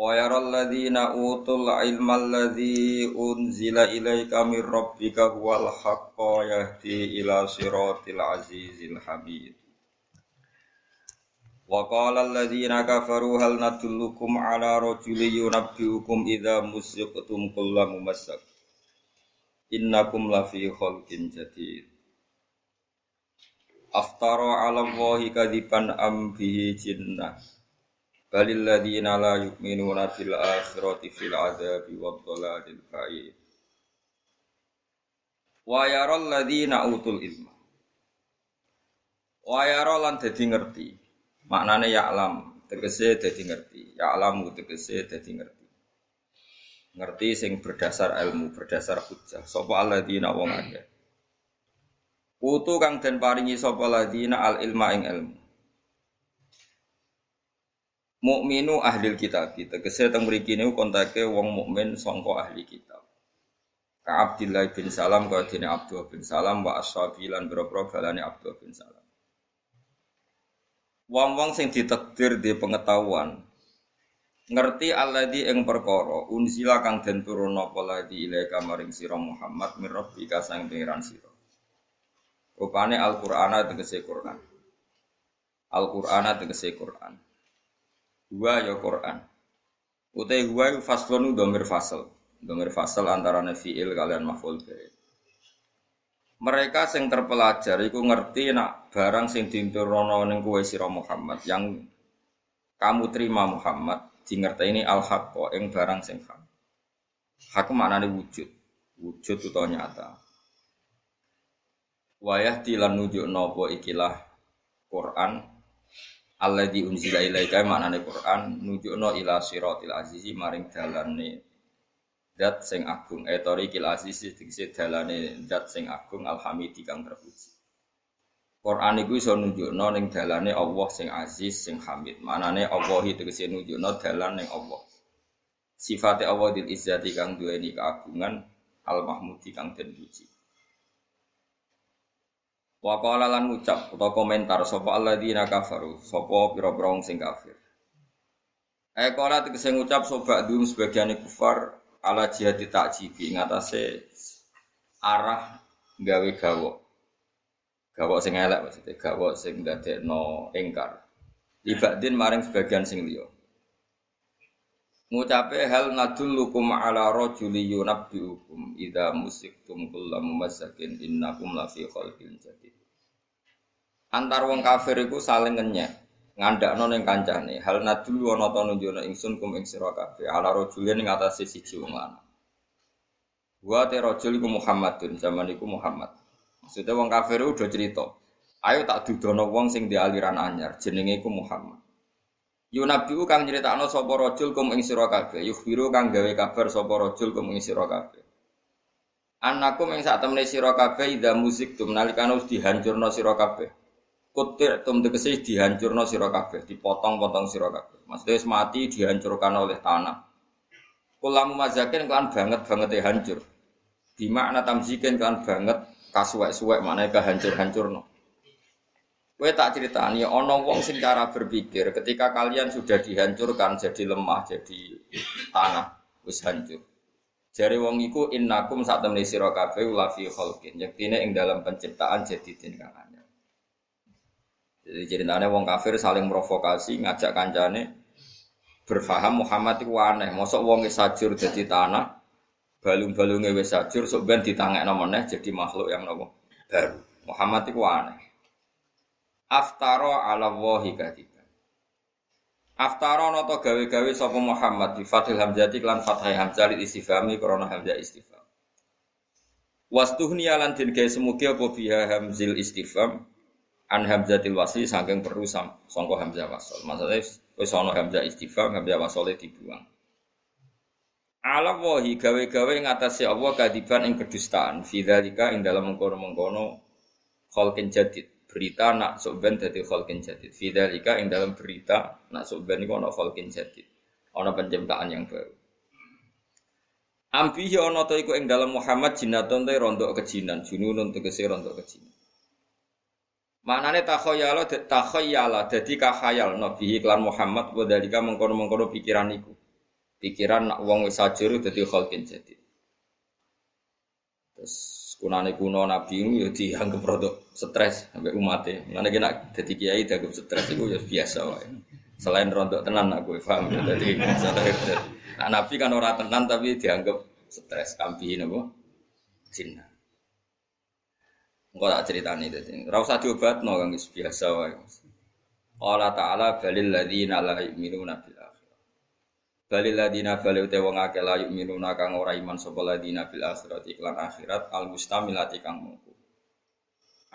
Ladzina utul ilma alladzi unzila ilaika mir rabbika huwal haqqo yahdi ila siratil azizil hamid. Wa qala alladzina kafaru hal nadullukum ala rajuli yunabbiukum idza musiqtum kullu mumassak. Innakum lafi khalqin jadid. Aftara ala Allahi kadiban am bihi jinnah Balil ladina la yu'minuna bil akhirati fil azabi wad dhalalil ba'id. Wa yaral ladina utul ilma. Wa yara lan dadi ngerti. Maknane ya alam, tegese dadi ngerti. Ya alam tegese dadi ngerti. Ngerti sing berdasar ilmu, berdasar hujjah. Sapa alladzina wong akeh. Utu kang den paringi sapa ladina al ilma ing ilmu. Mukminu ahli kitab tegese teng mriki niku kontake wong mukmin sangka ahli kitab. Ka Abdillah bin Salam ka dene Abdullah bin Salam wa ashabi lan boro balane Abdullah bin Salam. Wong-wong sing ditakdir di pengetahuan ngerti alladzi ing perkara unzila kang den turun apa ladzi ilaika maring sira Muhammad min rabbika sang pangeran sira. Rupane Al-Qur'ana tegese Qur'an. Al-Qur'ana tegese Qur'an. Huwa ya Quran. Utai huwa itu faslun domir fasal. Domir fasal antara fi'il kalian maf'ul Mereka sing terpelajar iku ngerti nak barang sing diturunno ning kowe sira Muhammad yang kamu terima Muhammad di ini al haqqo ing barang sing hak. Hak maknane wujud. Wujud utawa nyata. Wayah dilan nujuk nopo ikilah Quran di unzila ilaika maknane Quran nunjukno ila siratil azizi maring dalane zat sing agung. Etori kil azizi dikse dalane zat sing agung alhamidi kang terpuji. Quran iku iso nunjukno ning dalane Allah sing aziz sing hamid. Maknane Allah tegese nunjukno dalan ning Allah. Sifate Allah dil izzati kang duweni keagungan al mahmudi kang den puji Wa qala lan ngucap utawa komentar sapa alladzina kafaru, sapa pira-pira sing kafir. Eh qala tegese ngucap sapa dum sebagian kufar ala jihadi takjibi ngatasé arah gawe gawok. Gawok sing elek maksudnya gawok sing dadekno engkar. Libadin maring sebagian sing liya. Ngucape hal nadullukum ala rajuli yunabbiukum idza musiktum kullam mumassakin innakum lafi khalqin jadid. Antar wong kafir iku saling ngenyek ngandakno ning kancane. Hal nadul ana ta nunjukno ingsun kum ing sira ala rajulin ing atase siji wong lanang. Wa te rajul iku Muhammadun zaman iku Muhammad. Maksudnya wong kafir udah cerita ayo tak dudono wong sing di aliran anyar jenenge Muhammad Yunabiu kang nyeritakno sapa rajul kum ing sira kabeh, yukhbiru kang gawe kabar sapa rajul kum ing sira kabeh. Anakum ing sak temene sira kabeh ida musik tum nalikane wis dihancurno sira kabeh. Kutir tum tegese dihancurno sira kabeh, dipotong-potong sira kabeh. Maksudnya mati dihancurkan oleh tanah. Kulamu mazakin kan banget banget hancur. Di makna tamzikin kan banget kasuwek-suwek maknanya kehancur-hancurno. Kowe tak ceritani ana wong sing cara berpikir ketika kalian sudah dihancurkan jadi lemah, jadi tanah, wis hancur. Jari wong iku innakum sak temne sira kabeh la fi khalqin. Yektine ing dalam penciptaan jadi tindakan. Jadi ceritanya wong kafir saling provokasi ngajak kancane berfaham Muhammad itu aneh. Mosok wong sajur jadi tanah, balung-balungnya wis sajur, sok ben ditangekno meneh jadi makhluk yang nopo baru. Muhammad itu aneh. Aftaro ala wahi kadiban. Aftaro noto gawe-gawe sapa Muhammad di Fathil Hamzati klan Fathai Hamzah li istifhami krana Hamzah istifham. Wastuhni alan den gawe semugi apa biha hamzil istifham an hamzatil wasli saking perlu sangka hamzah wasl. Maksudnya wis ana hamzah istifham, hamzah wasle dibuang. Ala wahi gawe-gawe ngatasi Allah kadiban ing kedustaan. Fi ing dalam mengkono-mengkono khalqin jadid. Berita nak soben dadi khalqin jadid. Fi dzalika ing dalam berita nak soben iku ana khalqin jadid. Ana penciptaan yang baru. Ambihi ana ta iku ing dalam Muhammad jinatun te rondok kejinan, jununun tegese rondok kejinan. Maknane takhayyala takhayyala dadi kahayal nabi iklan Muhammad wa dalika mengkono-mengkono pikiran iku. Pikiran nak wong wis sajur dadi khalqin jadi. Terus kunane kuno nabi itu ya dianggap produk stres sampai umatnya. Mana kena jadi kiai dianggap stres itu ya biasa wae. Selain rontok tenan aku paham. Jadi nah, nabi kan orang tenan tapi dianggap stres kampihin apa? Cina. Engko tak critani dadi. Ora usah diobatno kang biasa wae. Allah Ta'ala balil ladzina la yu'minuna bil akhirah. Balil ladzina balil te wong akeh la yu'minuna kang ora iman sapa ladzina bil akhirat iklan akhirat al mustamilati kang mungku.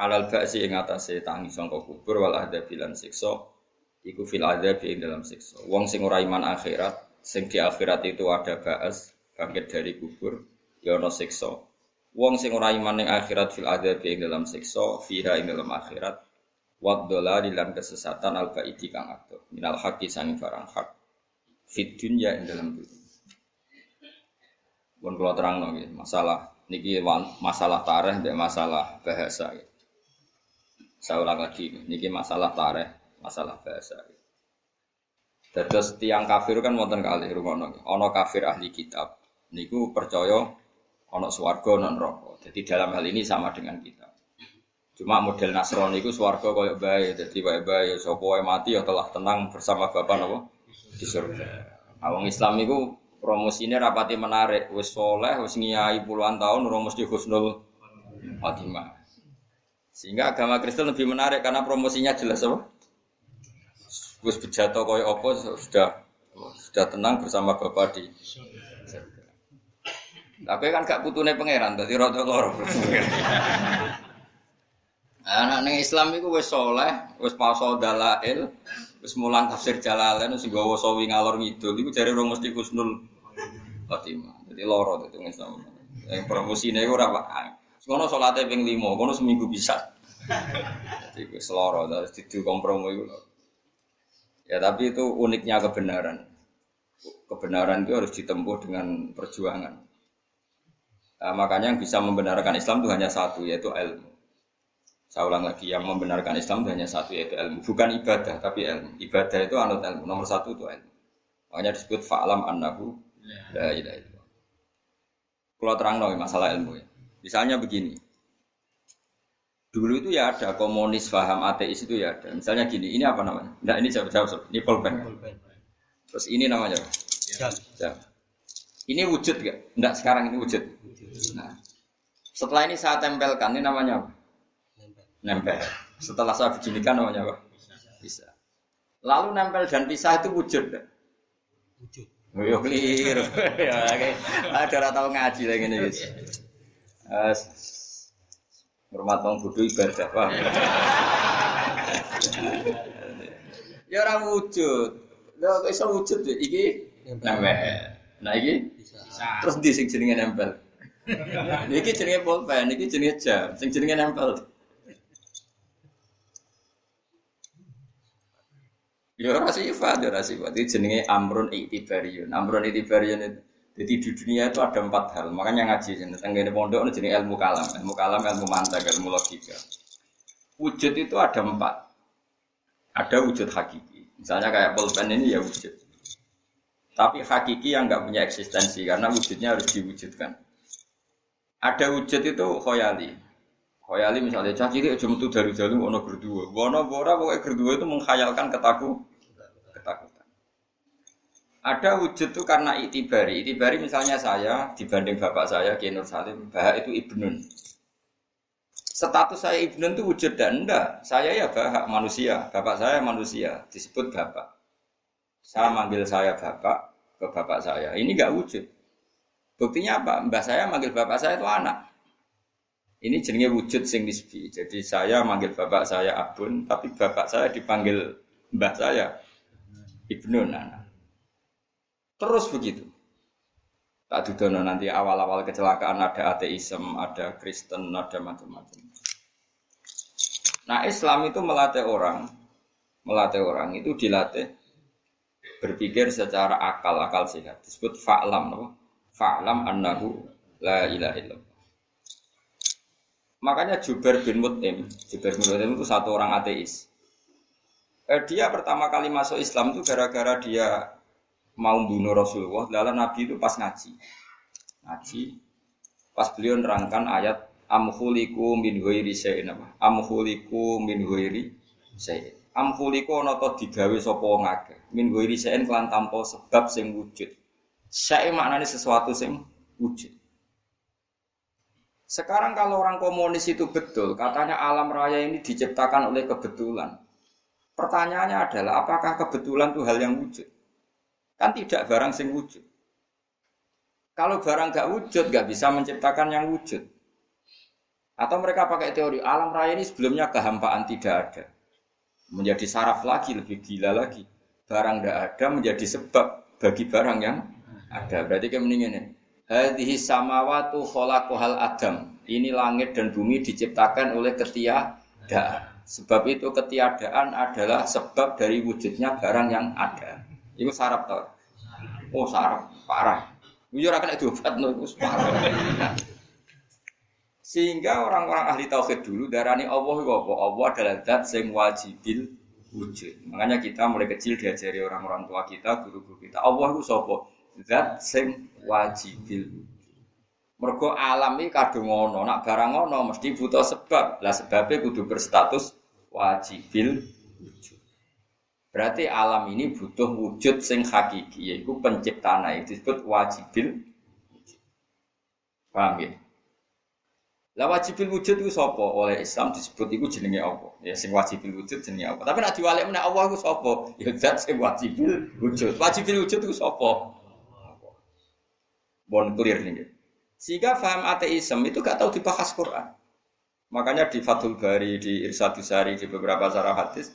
Alal ba'si ing atase tangi sangka kubur wal adabi lan siksa iku fil adabi ing dalam siksa. Wong sing ora iman akhirat, sing di akhirat itu ada ba'as, bangkit dari kubur, ya ana siksa. Wong sing ora iman ning akhirat fil adab ing dalam siksa, fiha ing dalam akhirat. Wad di dalam kesesatan al baiti kang ado. Minal haqqi sang barang hak. Fit dunya ing dalam dunya. Pun kula terangno nggih, masalah niki masalah tareh dan masalah bahasa. Saya ulang lagi, niki masalah tareh, masalah bahasa. Terus tiang kafir kan wonten kali rumono. Ono kafir ahli kitab. Niku percaya ono swarga non rokok. Jadi dalam hal ini sama dengan kita. Cuma model Nasrani itu swarga koyo bae, jadi bae bae sapa mati ya telah tenang bersama Bapak nopo di surga. Awang Islam itu promosinya rapati menarik, wis soleh, wis ngiyai puluhan tahun ora mesti husnul khotimah. Sehingga agama Kristen lebih menarik karena promosinya jelas apa? Wis bejato koyo apa sudah sudah tenang bersama Bapak di tapi kan gak putune pangeran, dadi rada loro. Anak ning Islam iku wis saleh, wis paso dalail, wis mulang tafsir Jalalain wis gawa sawi ngalor ngidul iku jare ora mesti husnul khotimah. Dadi loro dadi Islam. Yang promosine iku ora pak. Ngono ping 5, kono seminggu bisa. Jadi wis loro terus didu kompromi. Ya tapi itu uniknya kebenaran. Kebenaran itu harus ditempuh dengan perjuangan. Nah, makanya yang bisa membenarkan Islam itu hanya satu yaitu ilmu. Saya ulang lagi, yang membenarkan Islam hanya satu yaitu ilmu, bukan ibadah tapi ilmu. Ibadah itu anut ilmu. Nomor satu itu ilmu. Makanya disebut fa'lam annahu la ilaha illallah. Kalau terang nih masalah ilmu ya. Misalnya begini. Dulu itu ya ada komunis faham ateis itu ya ada. Misalnya gini, ini apa namanya? Nah ini jawab jawab. Ini pulpen. Terus ini namanya apa? Jam. Ini wujud gak? Enggak sekarang ini wujud. Nah, setelah ini saya tempelkan, ini namanya apa? Nempel. Setelah saya beginikan namanya apa? Bisa. Lalu nempel dan pisah itu wujud? Wujud. Oh, yo keliru. ya, oke. Ada orang tahu ngaji lagi ini, guys. As hormat wong bodho ibadah, paham? ya orang wujud. Lha kok iso wujud ya iki nempel. Nah iki terus di sing jenenge nempel. Niki jenenge pulpen, niki jenenge jam, sing jenenge nempel. Ya ora sifat, ya ora sifat. Ini jenenge amrun itibariun. Amrun itibariun itu jadi di dunia itu ada empat hal. Makanya ngaji sini. Tenggine pondok ini jenis ilmu kalam, ilmu kalam, ilmu mantek, ilmu logika. Wujud itu ada empat. Ada wujud hakiki. Misalnya kayak pulpen ini ya wujud. Tapi hakiki yang nggak punya eksistensi karena wujudnya harus diwujudkan. Ada wujud itu khoyali. Khoyali misalnya cah cilik aja metu dari jalur ono berdua. Wono bora pokoknya berdua itu menghayalkan ketaku ketakutan. Ada wujud itu karena itibari. Itibari misalnya saya dibanding bapak saya Ki Nur Salim, bahak itu ibnun. Status saya ibnun itu wujud dan enggak. Saya ya bahak manusia, bapak saya manusia, disebut bapak. Saya manggil saya bapak ke bapak saya. Ini nggak wujud. Buktinya apa? Mbah saya manggil bapak saya itu anak. Ini jenenge wujud sing nisbi. Jadi saya manggil bapak saya Abun, tapi bapak saya dipanggil mbah saya Ibnu Nana. Terus begitu. Tak dudono nanti awal-awal kecelakaan ada ateisme, ada Kristen, ada macam-macam. Nah Islam itu melatih orang, melatih orang itu dilatih berpikir secara akal, akal sehat. Disebut fa'lam, apa? Fa'lam annahu la ilaha illallah. Makanya Jubair bin Mut'im, Jubair bin Mut'im itu satu orang ateis. Eh, dia pertama kali masuk Islam itu gara-gara dia mau bunuh Rasulullah, lalu Nabi itu pas ngaji. Ngaji, pas beliau nerangkan ayat amhuliku min ghairi syai'in apa? Amhuliku min ghairi syai'in. Amhuliku ana to digawe sapa wong akeh. Min ghairi syai'in kelan tanpa sebab sing wujud. Syai' maknanya sesuatu sing wujud. Sekarang kalau orang komunis itu betul, katanya alam raya ini diciptakan oleh kebetulan. Pertanyaannya adalah apakah kebetulan itu hal yang wujud? Kan tidak barang sing wujud. Kalau barang gak wujud, gak bisa menciptakan yang wujud. Atau mereka pakai teori alam raya ini sebelumnya kehampaan tidak ada. Menjadi saraf lagi, lebih gila lagi. Barang gak ada menjadi sebab bagi barang yang ada. Berarti kayak mendingin ini. Hadhihi samawatu khalaqahal adam. Ini langit dan bumi diciptakan oleh ketiadaan. Sebab itu ketiadaan adalah sebab dari wujudnya barang yang ada. Iku sarap tau. Oh sarap parah. Yo ora kena diobat no iku parah. Sehingga orang-orang ahli tauhid dulu darani Allah iku apa? Allah adalah zat sing wajibil wujud. Makanya kita mulai kecil diajari orang-orang tua kita, guru-guru kita. Allah itu sapa? Zat sing wajibil. Mergo alam iki kadung ngono, nak barang ngono mesti butuh sebab. Lah sebabnya kudu berstatus wajibil wujud. Berarti alam ini butuh wujud sing hakiki, yaitu penciptaan itu disebut wajibil wujud. Paham ya? Lah wajibil wujud itu sapa? Oleh Islam disebut itu jenenge apa? Ya sing wajibil wujud jenenge apa? Tapi nek diwalik meneh Allah itu sapa? Ya zat sing wajibil wujud. Wajibil wujud itu sapa? Bon clear nih. Sehingga faham ateisme itu gak tahu dibahas Quran. Makanya di Fathul Bari, di Irsadus Sari, di beberapa sarah hadis,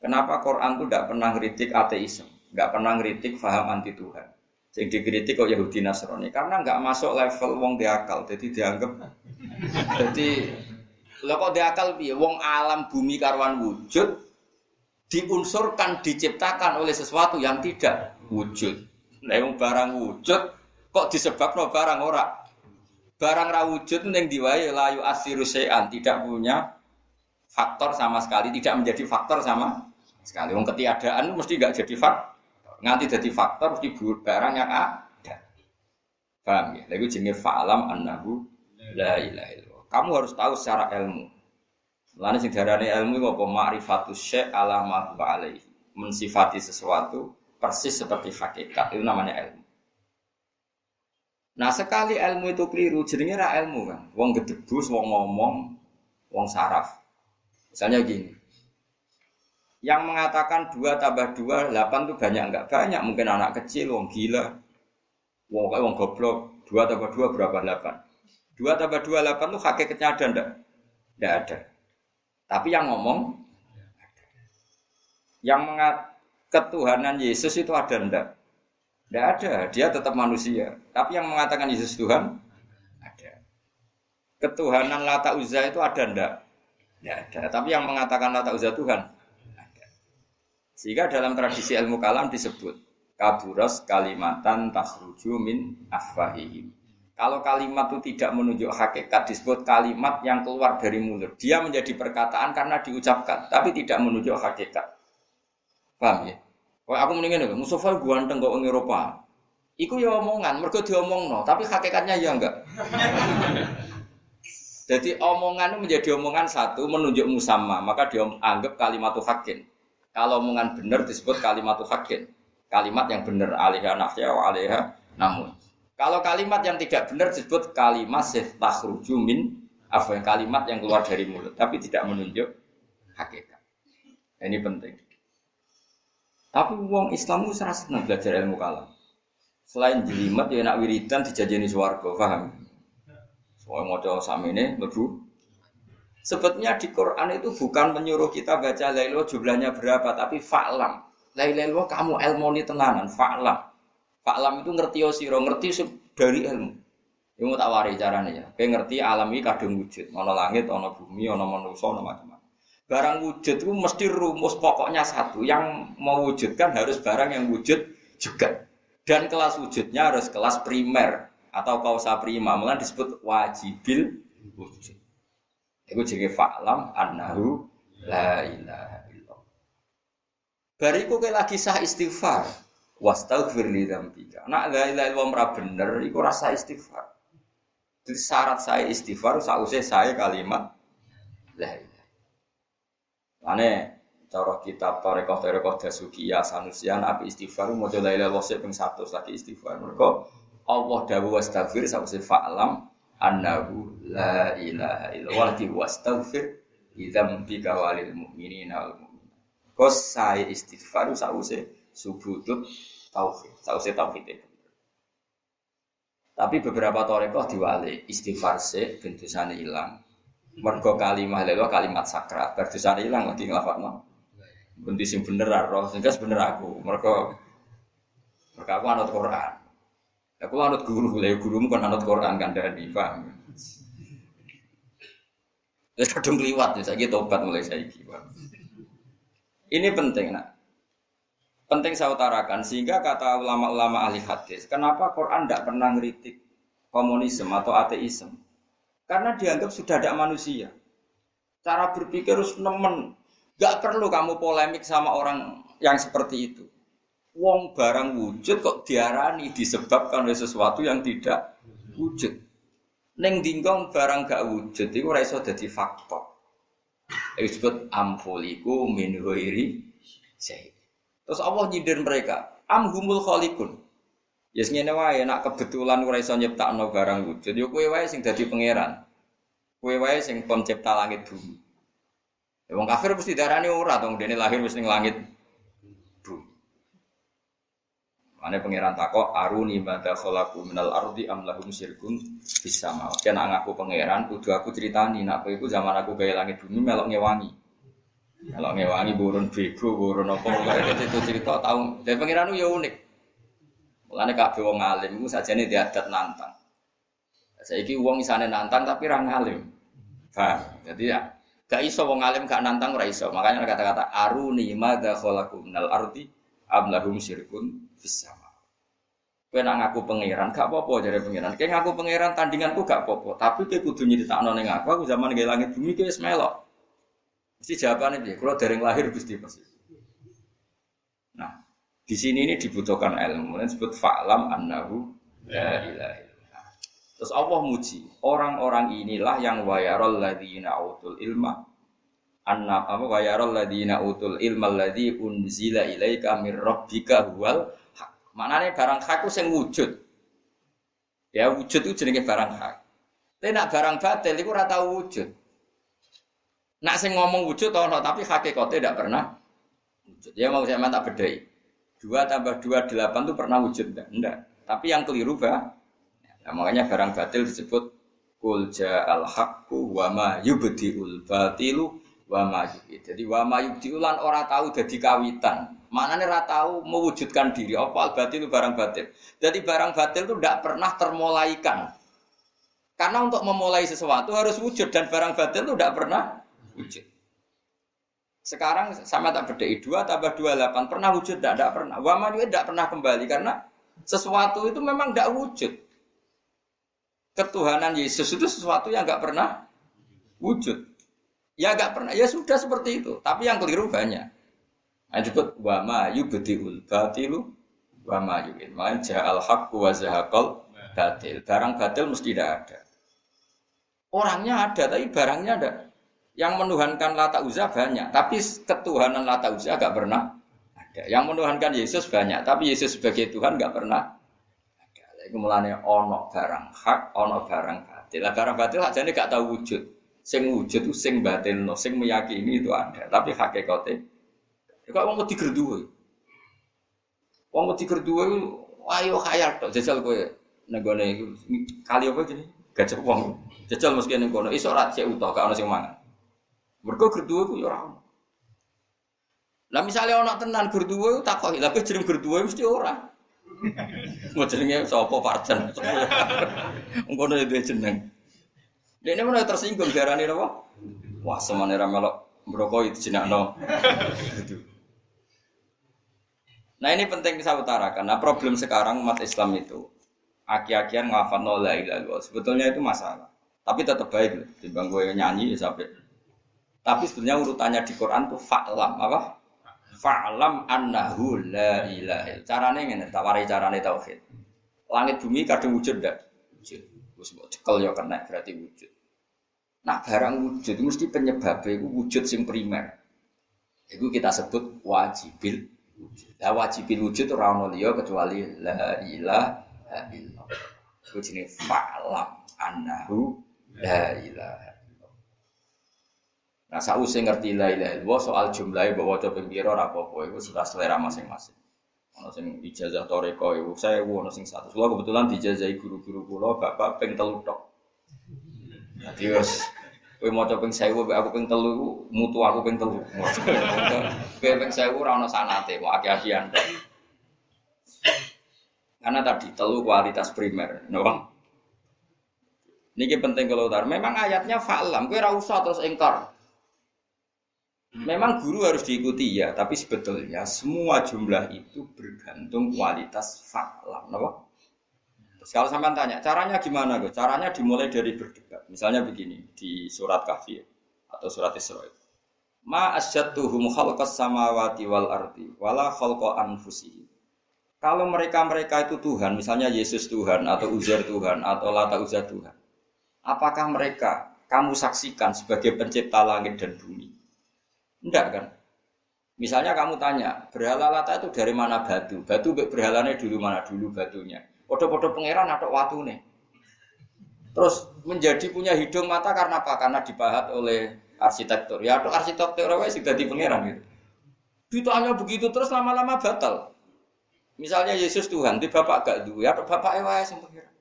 Kenapa Quran itu tidak pernah ngeritik ateisme, nggak pernah ngeritik faham anti Tuhan. Yang dikritik kok Yahudi Nasrani karena nggak masuk level wong diakal, jadi dianggap jadi lo kok diakal piye? Wong alam bumi karwan wujud diunsurkan diciptakan oleh sesuatu yang tidak wujud. Yang barang wujud kok disebabkan barang ora. Barang ra wujud ning diwae layu asiru tidak punya faktor sama sekali, tidak menjadi faktor sama sekali. Wong ketiadaan mesti nggak jadi faktor. Nganti jadi faktor mesti barang yang ada. Paham ya? Lalu jenis fa'alam annahu la ilaha illallah. Kamu harus tahu secara ilmu. Lalu sing darane ilmu apa ma'rifatus syai' ala ma alaihi. Mensifati sesuatu persis seperti hakikat. Itu namanya ilmu. Nah sekali ilmu itu keliru, jadinya ra ilmu kan. Wong gedebus, wong ngomong, wong saraf. Misalnya gini, yang mengatakan dua tambah dua delapan itu banyak enggak banyak. Mungkin anak kecil wong gila. Wong wong goblok. Dua tambah dua berapa? Delapan. Dua tambah dua delapan itu hakikatnya ada enggak enggak ada. Tapi yang ngomong yang mengat ketuhanan Yesus itu ada enggak enggak ada dia tetap manusia tapi yang mengatakan Yesus Tuhan ada ketuhanan Lata Uzza itu ada enggak enggak ada tapi yang mengatakan Lata Uzza Tuhan sehingga dalam tradisi ilmu kalam disebut kaburos kalimatan takhruju min afwahihim. Kalau kalimat itu tidak menunjuk hakikat disebut kalimat yang keluar dari mulut. Dia menjadi perkataan karena diucapkan, tapi tidak menunjuk hakikat. Paham ya? Aku mendingin ya, Mustafa ganteng kok orang Eropa. Iku ya omongan, mereka diomong no, tapi hakikatnya ya enggak. Jadi omongan menjadi omongan satu menunjuk musamma, maka dianggap kalimat itu hakin. Kalau omongan benar disebut kalimat hakin. Kalimat yang benar alihah nafya wa alihah namun. Kalau kalimat yang tidak benar disebut kalimat takhruju min apa yang kalimat yang keluar dari mulut tapi tidak menunjuk hakikat. Ini penting. Tapi uang Islam itu serasa senang belajar ilmu kalam. Selain jelimet ya nak wiridan dijajani swarga, paham? Soalnya mau coba sama ini, lebu Sebetulnya di Quran itu bukan menyuruh kita baca lailu jumlahnya berapa, tapi fa'lam. Lailu kamu ilmu ini tenanan, fa'lam. Fa'lam itu ngerti osiro, ngerti dari ilmu. Ini mau tak wari caranya ya. Kayak ngerti alam ini kadang wujud. Ono langit, ono bumi, ono manusia, ono macam-macam. Barang wujud itu mesti rumus pokoknya satu. Yang mewujudkan harus barang yang wujud juga. Dan kelas wujudnya harus kelas primer atau kausa prima. Malah disebut wajibil wujud. Iku jenenge fa'lam annahu la ilaha illallah. Bariku kayak lagi sah istighfar. Wastaghfir li dzambika. Nak la ilaha illallah ora bener iku rasa istighfar. Jadi syarat saya istighfar sausé saya kalimat la ilaha. Ane cara kitab Tarekoh Tarekoh Dasukiya Sanusian api istighfar mau la ilaha illallah ping 100 lagi istighfar. Mereka Allah dawuh wastaghfir sausé fa'lam annahu la ilaha illallah di wastaghfir bika walil mu'minina wal mu'minat. Kos saya istighfar sause subutut tauhid, sause tauhid itu. Tapi beberapa torekoh diwali istighfar se bentusane hilang. Mergo kalimat lelo kalimat sakral, berdosane hilang lagi nglafadzno. Bunti sing bener roh, sing bener aku. Mergo mergo aku anut Quran. Aku anut guru, lah gurumu kan anut Quran kan dari paham. Ya kadung liwat ya, saya tobat mulai saya Ini penting nak. Penting saya utarakan sehingga kata ulama-ulama ahli hadis, kenapa Quran tidak pernah ngeritik komunisme atau ateisme? Karena dianggap sudah ada manusia. Cara berpikir harus nemen. Gak perlu kamu polemik sama orang yang seperti itu. Wong barang wujud kok diarani disebabkan oleh sesuatu yang tidak wujud. Neng dingkong barang gak wujud itu raiso jadi faktor. Disebut ampuliku min ghairi Terus Allah nyindir mereka, amhumul khalikun. Ya yes, ngene wae nak kebetulan ora iso nyiptakno barang wujud, yo kowe wae sing dadi pangeran. Kowe wae sing pencipta langit bumi. Ya wong kafir mesti darani ora dong, dene lahir wis ning langit Mana pangeran takok aruni mata kholaku minal ardi am lahum syirkun bisa mau. Kena ngaku pangeran, kudu aku ceritani nak aku zaman aku gaya langit bumi melok ngewangi. Melok ngewangi burun bego, burun apa kayak itu cerita tahu. Dan pangeran ya unik. Mulane kabeh wong alim iku sajane diadat nantang. Saiki wong isane nantang tapi ra ngalim. Paham? Jadi ya gak iso wong alim gak nantang ora iso. Makanya kata-kata aruni madza khalaqu minal ardi am lahum syirkun bisa. Kowe nak ngaku pangeran gak apa-apa jare pangeran. Kowe ngaku pangeran tandinganku gak apa-apa, tapi kowe kudu ning aku, aku zaman nggih langit bumi kowe wis melok. Mesti jawabane piye? Kula dereng lahir Gusti pasti. Nah, di sini ini dibutuhkan ilmu. Disebut fa'lam annahu la ilaha Terus Allah muji, orang-orang inilah yang wayarul ladina utul ilma anna apa wayarul ladina utul ilma alladzi unzila ilaika mir rabbika huwal Mana nih barang hak sing wujud. Ya wujud itu jenenge barang hak. Tapi nak barang batil itu rata wujud. Nak sing ngomong wujud no, tapi hakikatnya tidak pernah wujud. Ya mau saya tak bedai. Dua tambah dua delapan itu pernah wujud enggak? Enggak. Tapi yang keliru bah. Nah, makanya barang batil disebut kul al haqqu wa ma yubdiul batilu wa ma Jadi wa ma yubdiulan ora tahu jadi kawitan. Mana nih tahu mewujudkan diri. Apa batil itu barang batil. Jadi barang batil itu tidak pernah termulaikan. Karena untuk memulai sesuatu harus wujud dan barang batil itu tidak pernah wujud. Sekarang sama tak beda dua tambah dua delapan pernah wujud tidak tidak pernah. Wama juga tidak pernah kembali karena sesuatu itu memang tidak wujud. Ketuhanan Yesus itu sesuatu yang nggak pernah wujud. Ya nggak pernah. Ya sudah seperti itu. Tapi yang keliru banyak. Nah, disebut wa ma yubdiul batilu wa ma yu'id. Makanya ja'al haqqu wa zahaqal batil. Barang batil mesti tidak ada. Orangnya ada, tapi barangnya ada. Yang menuhankan lata uzah banyak, tapi ketuhanan lata uzah gak pernah ada. Yang menuhankan Yesus banyak, tapi Yesus sebagai Tuhan gak pernah mulanya ono barang hak, ono barang batil. Lah barang batil aja ini gak tahu wujud. Sing wujud itu sing batil, sing meyakini itu ada. Tapi hakikatnya Ya kok wong wedi gerduwe. Wong wedi gerduwe ayo khayal tok jajal kowe nenggone kali apa jenenge? Gajah wong. Jajal mesti ning kono iso ra cek utuh gak ono sing mangan. Mergo gerduwe ku ya ora ono. Lah misale ono tenan gerduwe takoki, lha jeneng gerduwe mesti ora. Mau jenenge sapa Parjan? Ngono ya duwe jeneng. Dene mana tersinggung darane napa? Wah, semane ra melok merokok itu. Nah ini penting saya utarakan. Nah problem sekarang umat Islam itu aki-akian ngafat la ilaha Sebetulnya itu masalah. Tapi tetap baik loh. Timbang gue nyanyi ya sampai. Tapi sebetulnya urutannya di Quran tuh fa'lam apa? Fa'lam annahu la ilaha Caranya ngene, tak carane tauhid. Langit bumi kadang wujud ndak? Wujud. Wis cekel ya kena berarti wujud. Nah barang wujud mesti penyebabnya itu wujud sing primer. Itu kita sebut wajibil wujud. Lah wajibil wujud itu ora liya kecuali la ilaha illallah. Itu jenis fa'lam annahu la ilaha Nah, sausé ngerti la ilaha illallah soal jumlahnya bahwa coba pira ora apa-apa sudah selera masing-masing. Ono sing ijazah toreko saya ono sing satu. Kula kebetulan dijazahi guru-guru kula bapak ping telu tok. Dadi wis kowe maca ping 1000 aku ping telu mutu aku ping telu. Kowe ping 1000 ora ono sanate, mau aki-akian. Karena tadi telu kualitas primer, no? Niki penting kalau utar. Memang ayatnya fa'lam, kowe ora usah terus engkar. Memang guru harus diikuti ya, tapi sebetulnya semua jumlah itu bergantung kualitas fa'lam, kenapa? Terus kalau sampai tanya, caranya gimana gue? Caranya dimulai dari berdebat. Misalnya begini, di surat Kahfi atau surat Isra. Ma asyadtuhum khalqas samawati wal ardi wala khalqa anfusihim. Kalau mereka-mereka itu Tuhan, misalnya Yesus Tuhan atau Uzair Tuhan atau Lata Uzair Tuhan. Apakah mereka kamu saksikan sebagai pencipta langit dan bumi? Enggak kan? Misalnya kamu tanya, berhala lata itu dari mana batu? Batu berhalanya dulu mana dulu batunya? Podo-podo pangeran atau watu nih. Terus menjadi punya hidung mata karena apa? Karena dipahat oleh arsitektur. Ya atau arsitektur sih jadi pangeran gitu. Ditanya begitu terus lama-lama batal. Misalnya Yesus Tuhan, di bapak gak dulu, ya bapak ewa yang pangeran.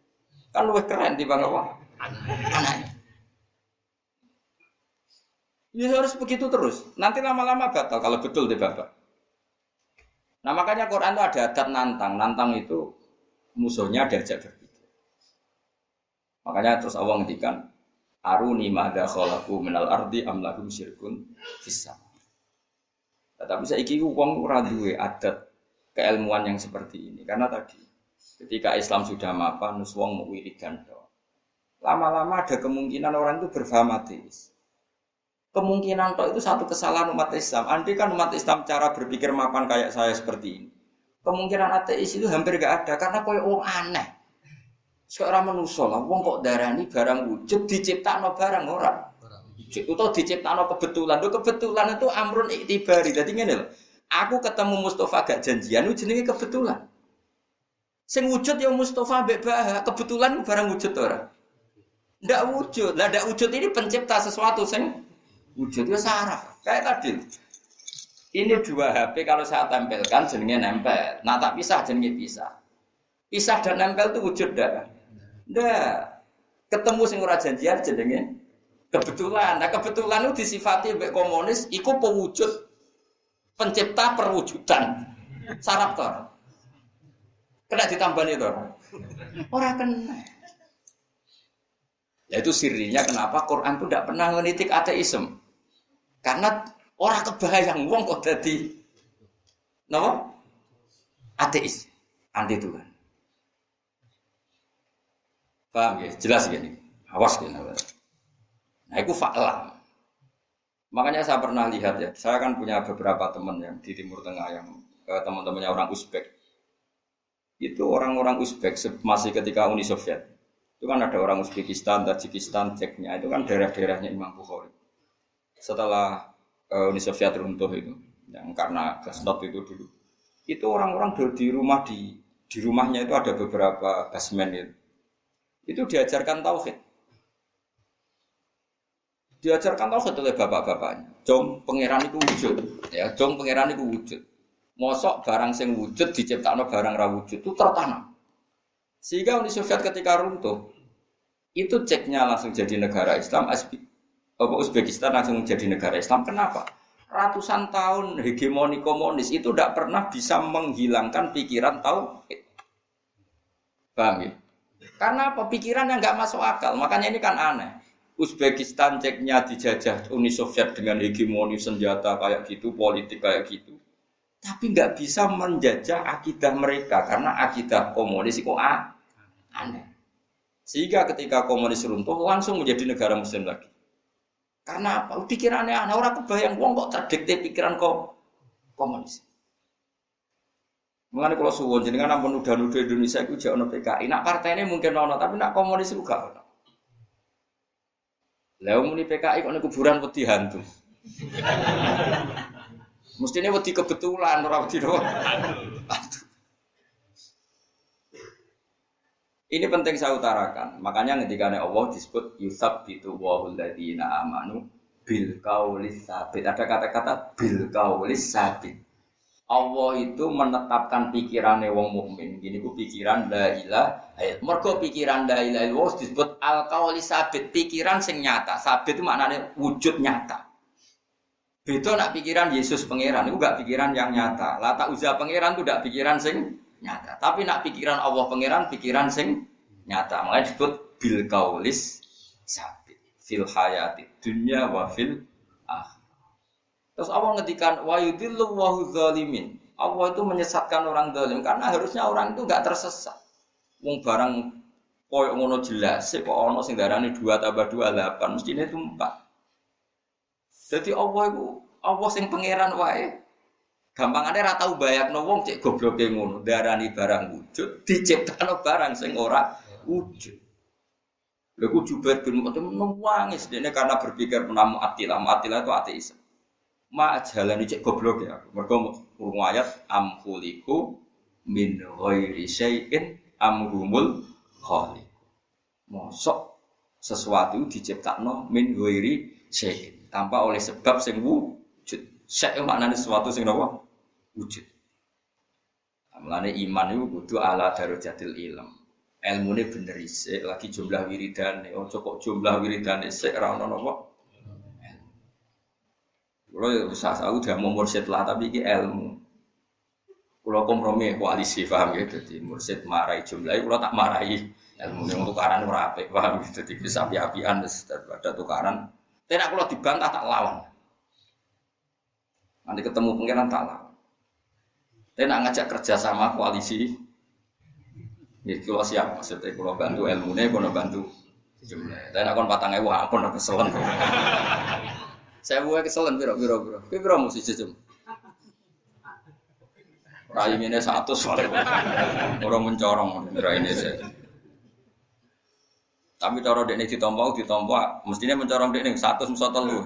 Kan lebih keren di bang apa? Anaknya. Ya harus begitu terus. Nanti lama-lama batal kalau betul deh bapak. Nah makanya Quran itu ada adat nantang. Nantang itu musuhnya diajak berpikir. Makanya terus Allah ngendikan Aruni mada kholaku minal ardi amlahum syirkun fissa. Tapi saya iki uang ora duwe adat keilmuan yang seperti ini karena tadi ketika Islam sudah mapan nus wong mau wiridan Lama-lama ada kemungkinan orang itu berfaham ateis kemungkinan toh itu satu kesalahan umat Islam. Andai kan umat Islam cara berpikir mapan kayak saya seperti ini, kemungkinan ateis itu hampir gak ada karena koyo orang aneh. Sekarang manusia lah, wong kok darani barang wujud no barang orang. Itu dicipta no kebetulan. Tuh kebetulan itu amrun iktibari. Jadi gini loh. Aku ketemu Mustafa gak janjian, itu jenenge kebetulan. Sing wujud ya Mustafa mbek kebetulan barang wujud orang. Ndak wujud. Lah ndak wujud ini pencipta sesuatu sing wujudnya saraf. Kayak tadi. Ini dua HP kalau saya tempelkan jenenge nempel. Nah tak pisah jenenge pisah. Pisah dan nempel itu wujud dah. Dah. Ketemu sing ora janjian jenenge kebetulan. Nah kebetulan itu disifati mbek komunis iku pewujud pencipta perwujudan. Saraf tor. Kena ditambahin itu. Orang kena. Ya itu sirinya kenapa Quran itu tidak pernah menitik ateisme. Karena orang kebayang wong kok jadi napa? Ateis, anti Tuhan. Paham ya? Jelas gini. Awas gini. Nah, itu fakta. Makanya saya pernah lihat ya, saya kan punya beberapa teman yang di Timur Tengah yang eh, teman-temannya orang Uzbek. Itu orang-orang Uzbek masih ketika Uni Soviet. Itu kan ada orang Uzbekistan, Tajikistan, Ceknya, itu kan daerah-daerahnya Imam Bukhari setelah uh, Uni Soviet runtuh itu, yang karena Glasnost itu dulu, itu orang-orang di rumah di di rumahnya itu ada beberapa basement itu. Itu diajarkan tauhid. Diajarkan tauhid oleh bapak-bapaknya. Jom pangeran itu wujud, ya. Jom pangeran itu wujud. Mosok barang sing wujud diciptakan barang ra wujud itu tertanam. Sehingga Uni Soviet ketika runtuh, itu ceknya langsung jadi negara Islam, apa Uzbekistan langsung jadi negara Islam. Kenapa? Ratusan tahun hegemoni komunis itu tidak pernah bisa menghilangkan pikiran tauhid. Paham ya? Karena apa? Yang nggak masuk akal. Makanya ini kan aneh. Uzbekistan ceknya dijajah Uni Soviet dengan hegemoni senjata kayak gitu, politik kayak gitu. Tapi nggak bisa menjajah akidah mereka karena akidah komunis itu aneh. Sehingga ketika komunis runtuh langsung menjadi negara muslim lagi. Karena apa? Pikirannya aneh. Orang kebayang wong kok terdikte pikiran kok komunis. Mengenai kalau suwon jenengan ampun nudah-nudah Indonesia itu jauh PKI. Nak partai ini mungkin nono, tapi nak komunis itu gak ono. Lalu muni PKI kok kuburan wedi hantu. Mestinya wedi kebetulan orang wedi doang. Ini penting saya utarakan. Makanya ketika Allah disebut Yusuf itu wahul ladina amanu bil kaulis sabit. Ada kata-kata bil kaulis sabit. Allah itu menetapkan pikirannya wong mukmin. Gini ku pikiran la ilah. Mergo pikiran la ilah illallah disebut al kaulis sabit. Pikiran sing nyata. Sabit itu maknanya wujud nyata. Beda nak pikiran Yesus pangeran. Itu gak pikiran yang nyata. Lata uzah pangeran itu gak pikiran sing nyata. Tapi nak pikiran Allah pangeran pikiran sing nyata. Makanya disebut bil kaulis sabit fil hayati dunya wa fil ah. Terus Allah ngedikan wa yudillu wa zalimin. Allah itu menyesatkan orang zalim karena harusnya orang itu nggak tersesat. Wong barang koyo ngono jelas, kok ono sing darani 2 tambah 2 8, mestine itu 4. Jadi Allah itu Allah sing pangeran wae Gampangane ra tau bayakno wong cek gobloke ngono, darani barang wujud, diciptakno barang sing ora wujud. Lalu Jubair bin Mut'im nangis dia karena berpikir menamu atilah, atilah itu ateis. Ma jalan cek goblok ya. Mereka urung ayat am khuliku min ghairi syai'in am humul khaliq. Mosok sesuatu diciptakno min ghairi syai'in tanpa oleh sebab sing wujud. Syai' maknane sesuatu sing napa? Wujud. Mulane iman itu kudu ala darajatil ilm. Ilmu ini bener isik, lagi jumlah wiridan, oh cukup jumlah wiridan isik, rana nopo. Kalau ya usah aku udah mau mursid lah, tapi ini ilmu. Kalau kompromi koalisi paham ya, jadi mursid marahi jumlah, kalau tak marahi ilmu yang tukaran rapi paham ya, jadi bisa api-apian daripada tukaran. Tidak kalau dibantah tak lawan. Nanti ketemu pengiran tak lawan. Tapi nak ngajak kerja sama koalisi, ya kalau siap maksudnya kalau bantu ilmu nih, kalau bantu jumlah. Tapi nak kon patang ewu, aku nak keselen. Saya buat keselen biro biro biro, biro mesti jujur. Rai ini satu soalnya orang mencorong rai ini saya. Tapi cara dekne ditompo ditompo mestinya mencorong dekne satu musa telu.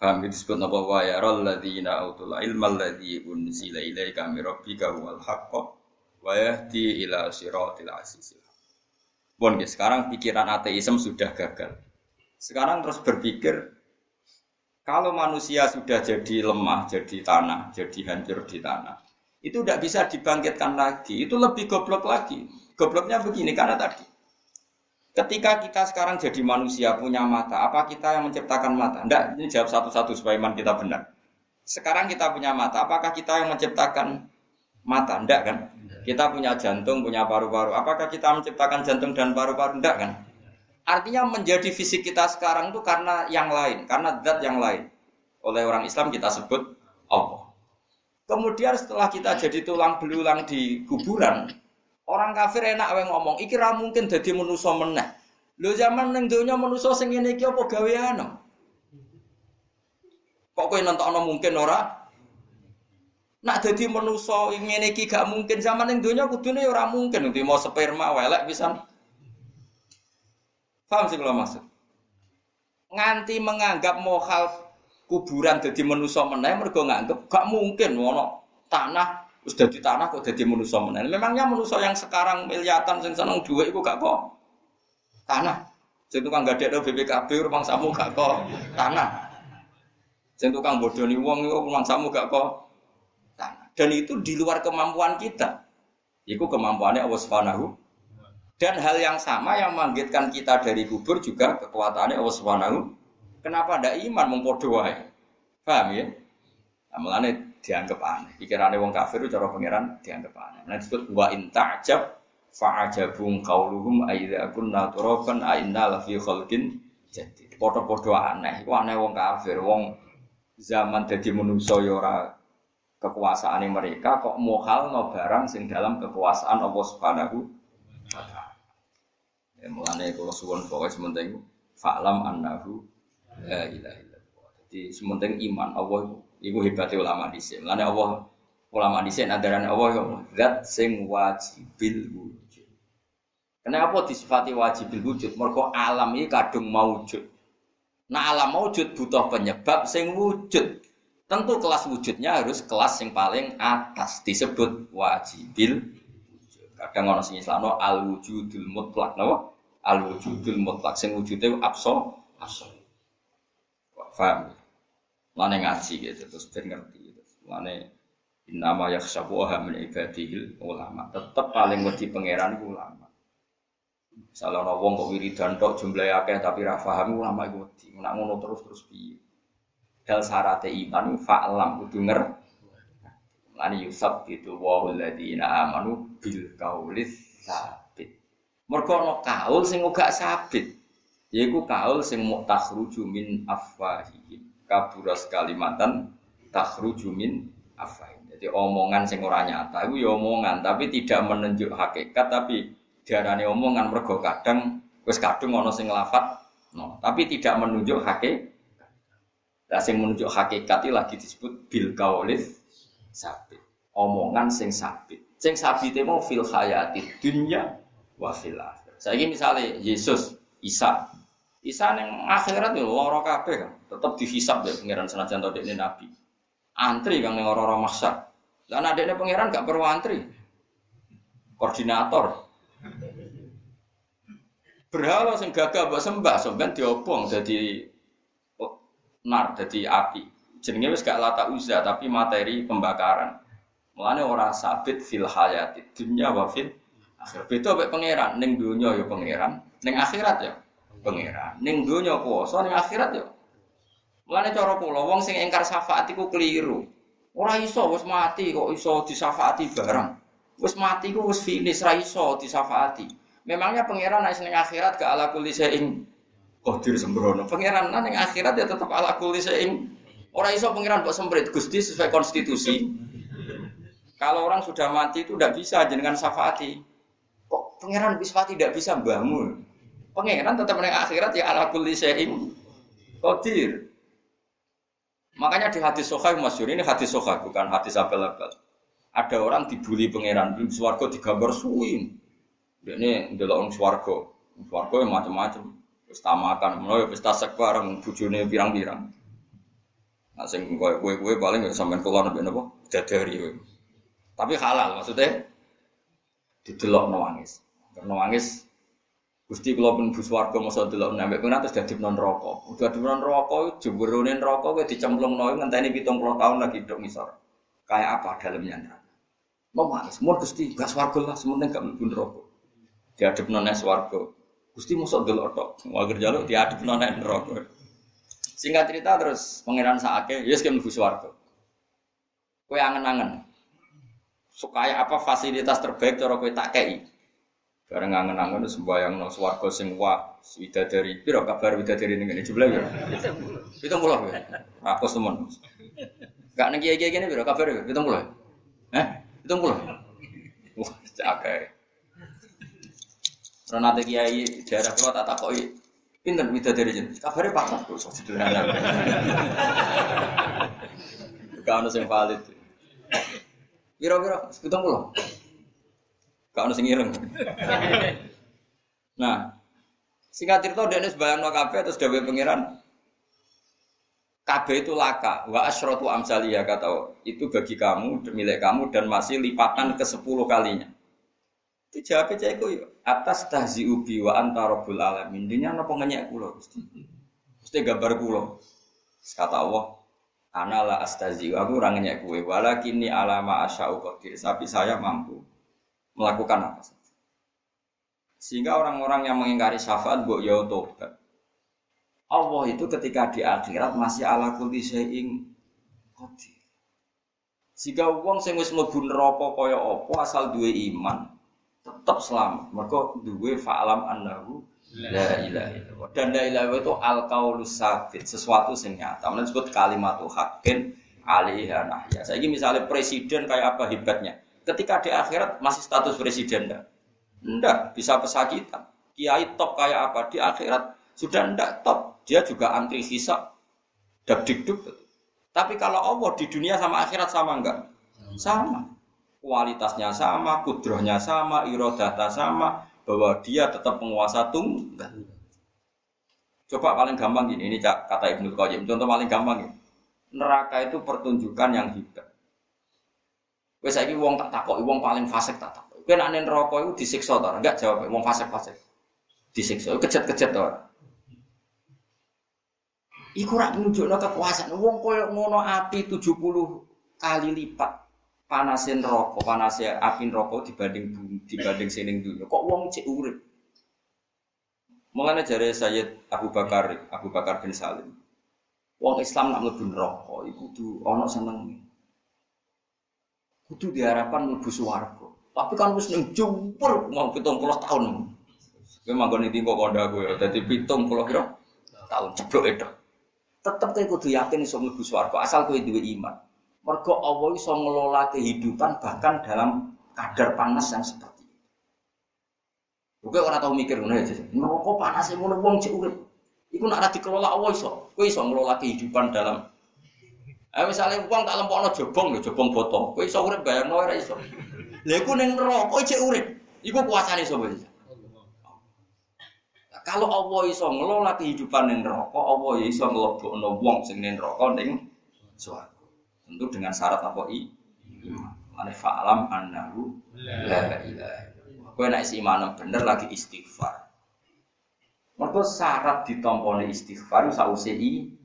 Paham itu disebut apa wa ya ralladzina autul ilma alladzi unzila ilaika min rabbika huwal haqq wa yahdi ila siratil azizil. Bon, sekarang pikiran ateisme sudah gagal. Sekarang terus berpikir kalau manusia sudah jadi lemah, jadi tanah, jadi hancur di tanah, itu tidak bisa dibangkitkan lagi. Itu lebih goblok lagi. Gobloknya begini karena tadi Ketika kita sekarang jadi manusia punya mata, apa kita yang menciptakan mata? Tidak, ini jawab satu-satu supaya iman kita benar. Sekarang kita punya mata, apakah kita yang menciptakan mata? Tidak kan? Kita punya jantung, punya paru-paru. Apakah kita menciptakan jantung dan paru-paru? Tidak kan? Artinya menjadi fisik kita sekarang itu karena yang lain, karena zat yang lain. Oleh orang Islam kita sebut Allah. Kemudian setelah kita jadi tulang belulang di kuburan, Orang kafir enak wae ngomong, iki ra mungkin dadi manusa meneh. Lho zaman ning donya manusa sing ngene iki apa gawean? Kok kowe nentokno mungkin ora? Nak dadi manusa ngene iki gak mungkin zaman ning donya kudune ora mungkin nanti mau sperma welek pisan. Paham sih kalau maksud? Nganti menganggap mohal kuburan jadi manusa meneh mergo nganggep gak mungkin ono tanah Terus dari tanah kok jadi manusia mana? Memangnya manusia yang sekarang miliatan sing seneng duit itu gak kok tanah. Sing tukang gak ada BPKB rumah samu gak kok tanah. Sing tukang bodoni wong itu rumah samu gak kok tanah. Dan itu di luar kemampuan kita. Iku kemampuannya Allah Subhanahu Dan hal yang sama yang membangkitkan kita dari kubur juga kekuatannya Allah Subhanahu. Kenapa ada iman mempodoai? Paham ya? Nah, dianggap aneh. Pikirannya wong kafir cara pangeran dianggap aneh. Nah disebut wa in ta'jab fa'ajabum qauluhum aidza kunna turaban a inna lafi khalqin jadi Podo-podo aneh. Iku aneh wong kafir, wong zaman dadi manusa ya ora mereka kok mohal no barang sing dalam kekuasaan Allah Subhanahu wa taala. Ya, mulane kalau suwon pokoknya sementing fa'lam annahu la ilaha illallah. Jadi sementing iman Allah itu hebatnya ulama di sini. Mulane Allah ulama di sini adaran Allah yang zat sing wajibil wujud. Kenapa disifati wajibil wujud? Mergo alam ini kadung maujud. Nah alam maujud butuh penyebab sing wujud. Tentu kelas wujudnya harus kelas yang paling atas disebut wajibil Kadang orang sing Islam al wujudul mutlak napa? Al wujudul mutlak sing wujude abso abso. Paham? Lane ngaji gitu terus ben ngerti gitu. Lane innama yakhshabuha min ibadihil ulama. Tetep paling wedi pangeran ulama. Salah ana wong kok wiridan tok jumlahe akeh tapi ra paham ulama iku wedi. Nek ngono terus terus piye? Dal syarat iman fa'lam kudu ngerti Lan yusab itu wa alladziina amanu bil kaulis sabit. Mergo ana kaul sing uga sabit. Yaiku kaul sing mau takhruju min afwahihim. Kaburas kalimatan takhruju min afwahihim. Jadi omongan sing ora nyata iku ya omongan tapi tidak menunjuk hakikat tapi diarani omongan mergo kadang wis kadung ana sing lafat no, tapi tidak menunjuk hakikat. Nah, sing menunjuk hakikat lagi disebut bil kaulis sabit. Omongan sing sabit. Sing sabit itu mau fil hayati dunya wa fil Saya ini misalnya Yesus, Isa. Isa neng akhirat ya loro kabeh kan. Tetap dihisap deh pangeran senajan tau ini nabi. Antri kan neng orang-orang maksa. Dan adiknya pangeran gak perlu antri. Koordinator. Berhala sing gagah buat sembah, sampean diobong jadi nar, jadi api jenenge wis gak lata uza tapi materi pembakaran. Mulane ora sabit fil hayati dunya wa fil akhir. Beda pangeran ning dunya ya pangeran, ning akhirat ya pangeran. Ning dunya kuwasa, ning akhirat ya. Mulane cara kula wong sing ingkar syafaat iku keliru. Ora iso wis mati kok iso disafaati barang. Wis mati ku wis finish ra iso disafaati. Memangnya pangeran nek ning akhirat ke ala kulli syai'in qadir sembrono. Pangeran ning akhirat ya tetap ala kulli syai'in Orang iso pengiran buat semprit Gusti sesuai konstitusi. Kalau orang sudah mati itu tidak bisa dengan syafaati. Kok pangeran bisa tidak bisa bangun? Pangeran tetap menaik akhirat ya ala kulli syai'in qadir. Makanya di hadis sokhah masyur ini hadis sokhah bukan hadis apel-apel. Ada orang dibully pangeran swargo digambar suwin. Dia ini adalah orang swargo. Swargo yang macam-macam. Pesta makan, mulai pesta sek bareng, bujune pirang-pirang. Nah, sing kue-kue paling ya sampean kula nabi napa? Dadari. Tapi halal maksudnya didelok nangis. Nangis Gusti kula pun bus warga masa delok nambah pengen terus dadi non rokok. Udah di non rokok jemburune rokok kowe dicemplungno ngenteni 70 tahun lagi dok ngisor. Kayak apa dalamnya neraka. Mau nangis, mau Gusti gak swarga lah sementing gak mlebu neraka. Diadep nang swarga. Gusti mosok delok tok. Wager jaluk diadep nang neraka. Singkat cerita terus pangeran saake, yes kan mlebu swarga. Kowe angen-angen. Supaya apa fasilitas terbaik cara kowe tak kei. Bareng angen-angen sembayang no swarga sing wah, wida dari piro kabar sudah dari ini ngene jumlah ya. 70. 70 ya. Gak temen. Gak ning aja gini kene piro kabar ya? 70. Heh, 70. Wah, cakai. Renate kiai daerah keluar tak takoi pinter wida dari jen. Kabare papat kok sederhana. Gak ono sing valid. Piro-piro 70. Gak ono sing ireng. Nah, singkat cerita dene sebayangno kabeh terus sudah pangeran kabeh itu laka wa asyratu amsalia kata itu bagi kamu milik kamu dan masih lipatan ke sepuluh kalinya. Itu jawabnya cah itu iya? atas tahzi ubi wa antarobul alamin. Ini no pengenyak kulo mesti gambar kulo kata Allah Anala la aku orangnya kue walakin alama asya'u tapi saya mampu melakukan apa saja. Sehingga orang-orang yang mengingkari syafaat mbok ya tobat. Allah itu ketika di akhirat masih ala kulli syai'in qadir. Jika wong sing wis mlebu neraka kaya apa asal duwe iman, tetap selamat. Mergo duwe fa'alam annahu la ilaha illallah. Dan la ilaha itu al qaulus sabit, sesuatu sing nyata. Mana disebut kalimatul haqqin alaiha nahya. Saiki misalnya presiden kayak apa hebatnya? Ketika di akhirat masih status presiden enggak? Enggak, bisa pesakitan. Kiai top kayak apa? Di akhirat sudah enggak top. Dia juga antri hisap. Dak dikduk. Tapi kalau Allah di dunia sama akhirat sama enggak? Sama. Kualitasnya sama, kudrohnya sama, irodata sama, bahwa dia tetap penguasa tunggal. Coba paling gampang gini, ini kata Ibnu Qayyim. Contoh paling gampang ini. Neraka itu pertunjukan yang hebat. Wes saiki wong tak takoki wong paling fasik tak takok. Kowe nek neraka iku disiksa ta? Enggak jawab wong fasik-fasik. Disiksa, kejet-kejet ta. Iku rak nunjukno kekuasaan. Wong koyo ngono api 70 kali lipat panasin rokok, panasnya api rokok dibanding bumi, dibanding sining dunia. Kok wong cek urip? Mulane jare Sayyid Abu Bakar, Abu Bakar bin Salim. Wong Islam nak mlebu neraka iku kudu ana seneng. Kudu diharapkan mlebu swarga. Tapi kan wis ning jumpur mau 70 tahun. Kowe manggon ning kok kondak kowe dadi 70 kira tahun ceblok itu. Tetep kowe kudu yakin iso mlebu swarga asal kowe duwe iman. Mergo Allah iso ngelola kehidupan bahkan dalam kadar panas yang seperti itu. Oke orang tahu mikir ngono aja. Neraka panas ngono wong cek urip. Iku nak dikelola Allah iso. Kowe iso ngelola kehidupan dalam Eh misalnya uang tak lempokno jobong lho, jobong botol. Kowe iso urip bayarno ora iso. Lha iku ning neraka cek urip. Iku kuasane sapa? Kalau Allah iso ngelola kehidupan ning neraka, Allah ya iso nglebokno wong sing ning neraka ning swarga. Tentu dengan syarat apa i? Mane fa'alam annahu la ilaha Kowe nek iman bener lagi istighfar. Mergo syarat ditompone istighfar sause i iman.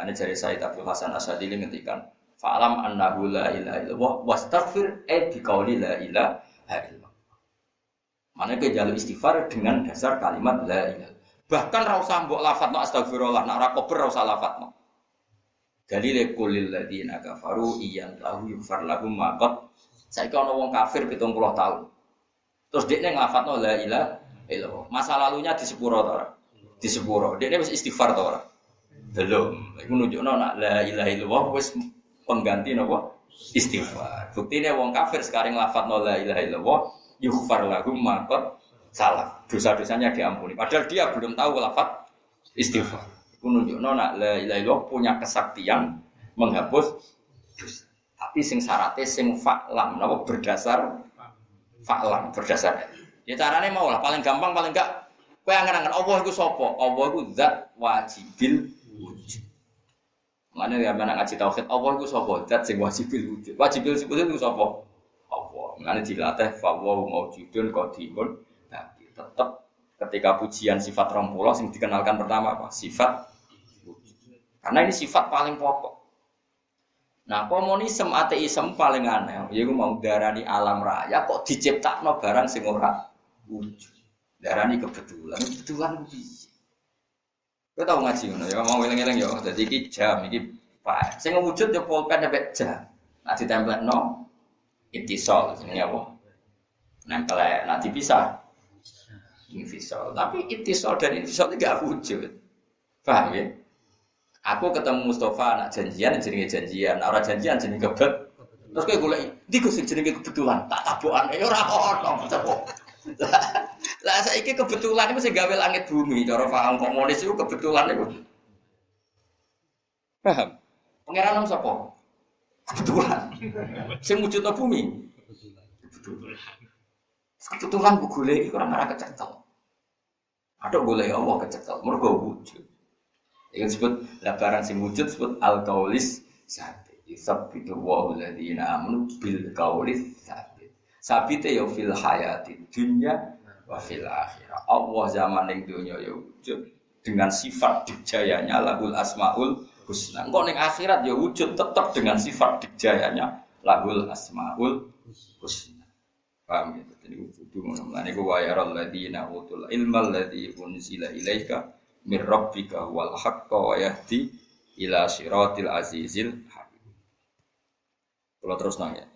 Ane jari Said Abdul Hasan Asadili ngendikan Fa'alam annahu la ilaha illallah wastaghfir e biqauli la ilaha illallah. Mana ke jalur istighfar dengan dasar kalimat la ilaha. Bahkan ra usah mbok lafadzno astagfirullah, nak ora kober ra usah lafadzno. Dalile kulil ladina kafaru iyan lahu yufar lahum maqat. Saiki ana wong kafir 70 tahun. Terus dia nglafadzno la ilaha illallah. Masa lalunya di sepuro ta? Di sepuro. Dia wis istighfar ta? Belum. Iku nunjukno nak la ilaha illallah wis pengganti nopo istighfar. Buktinya wong kafir sekarang lafat la ilaha illallah yughfar lahum maqad salah. Dosa-dosanya diampuni. Padahal dia belum tahu lafat istighfar. Itu nunjukno nak la ilaha illallah punya kesaktian menghapus dosa. Tapi sing syaratnya sing fa'lam napa berdasar fa'lam berdasar. Ya caranya mau lah paling gampang paling enggak kowe angen-angen Allah iku sapa? Allah iku zat wajibil. Mana ya mana ngaji tauhid Allah itu sapa? Dat sing wajibil wujud. Wajibil wujud itu sapa? Allah. Mana dilatih fa wa maujudun qadimun. Tapi tetap ketika pujian sifat rompulah sing dikenalkan pertama apa? Sifat wujud. Karena ini sifat paling pokok. Nah, komunisme ateisme paling aneh. Ya gue mau darani alam raya kok diciptakno barang sing ora wujud. Darani kebetulan, kebetulan piye? Kau tahu ngaji ngono ya, mau eling-eling ya. Jadi iki jam iki Pak. Sing wujud ya pulpen sampai jam. Nah ditempel no itisol jenenge apa? Nempel nanti bisa invisol. Tapi itisol dan invisol itu gak wujud. Paham ya? Aku ketemu Mustafa anak janjian jenenge janjian, orang janjian jenenge kebet. Terus kayak gue di sing jenenge kebetulan, tak tabukan ya ora ono. Lah saiki kebetulan itu sing gawe langit bumi, cara paham komunis itu kebetulan itu. Paham? Pangeran sapa? Kebetulan. Sing wujudna bumi. Kebetulan. Kebetulan bu golek iki ora ora kecekel. Ada golek Allah kecekel, mergo wujud. Ini disebut lah barang sing wujud disebut al kaulis sabit. Yusabbitu wa alladziina amanu bil kaulis. Sabite ya fil hayati dunya wa fil akhirah. Allah zaman ning dunya ya wujud dengan sifat dijayanya lahul asmaul husna. Engko ning akhirat ya wujud tetap dengan sifat dijayanya lahul asmaul husna. Paham ya? Jadi kudu ngono. Lan iku wa yaral ladina utul ilmal ladzi unzila ilaika mir rabbika wal haqqa wa yahdi ila siratil azizil hakim. Kalau terus nanya.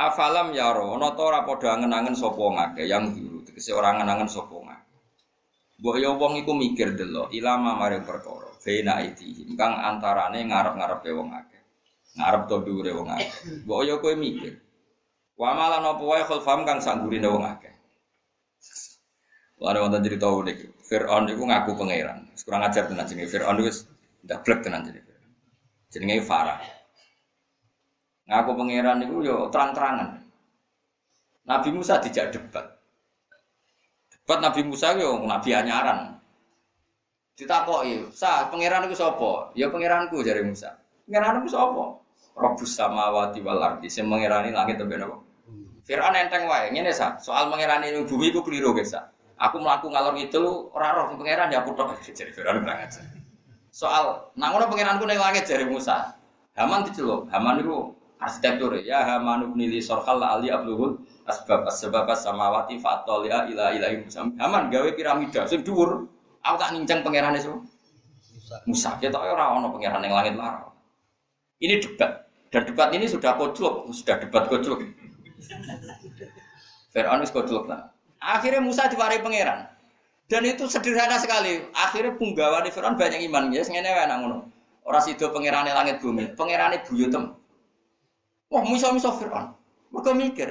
Afalam yaro, ana ta ora padha angen-angen sapa ngake yang dulu, tegese ora angen-angen sapa ngake. Mbok ya wong iku mikir delok ilama maring perkara, bena iki, kang antarane ngarep-ngarepe wong akeh. Ngarep to dhuwure wong akeh. Mbok ya kowe mikir. Wa malan apa wae khulfam kang sak gurine wong akeh. Lare wonten cerita unik. Firaun iku ngaku pangeran. Kurang ajar tenan jenenge Firaun wis ndablek tenan jenenge. Jenenge Farah. Ngaku pangeran itu yo terang-terangan. Nabi Musa dijak debat. Debat Nabi Musa yo nabi anyaran. Ditakoki, "Sa, pangeran iku sapa?" "Ya pangeranku," jare Musa. "Pangeranku sapa?" Rabbus samawati wal ardi, sing mengerani langit sampe napa? Fir'aun enteng wae, ngene sa, soal mengerani bumi iku keliru guys sa. Aku mlaku ngalor ngidul ora roh pangeran ya aku tok jare Fir'aun aja. Soal nang ngono pangeranku ning langit jare Musa. Haman diceluk, Haman iku arsitektur ya hamanu nili sorhal ali abluhul asbab asbab samawati fatolia ila ilahi musa. Haman gawe piramida sing dhuwur aku tak nincang pangeran itu Musa. Kita ora ono pangeran yang langit lara. Ini debat. Dan debat ini sudah koclok sudah debat koclok. Fir'aun wis koclok lah. Akhirnya Musa diwarai pangeran. Dan itu sederhana sekali. Akhirnya punggawa di Fir'aun banyak iman ya ngene wae nang ngono. Ora sida pangerane langit bumi pangerane buyutem Wah, musuh-musuh Fir'aun. Mereka mikir,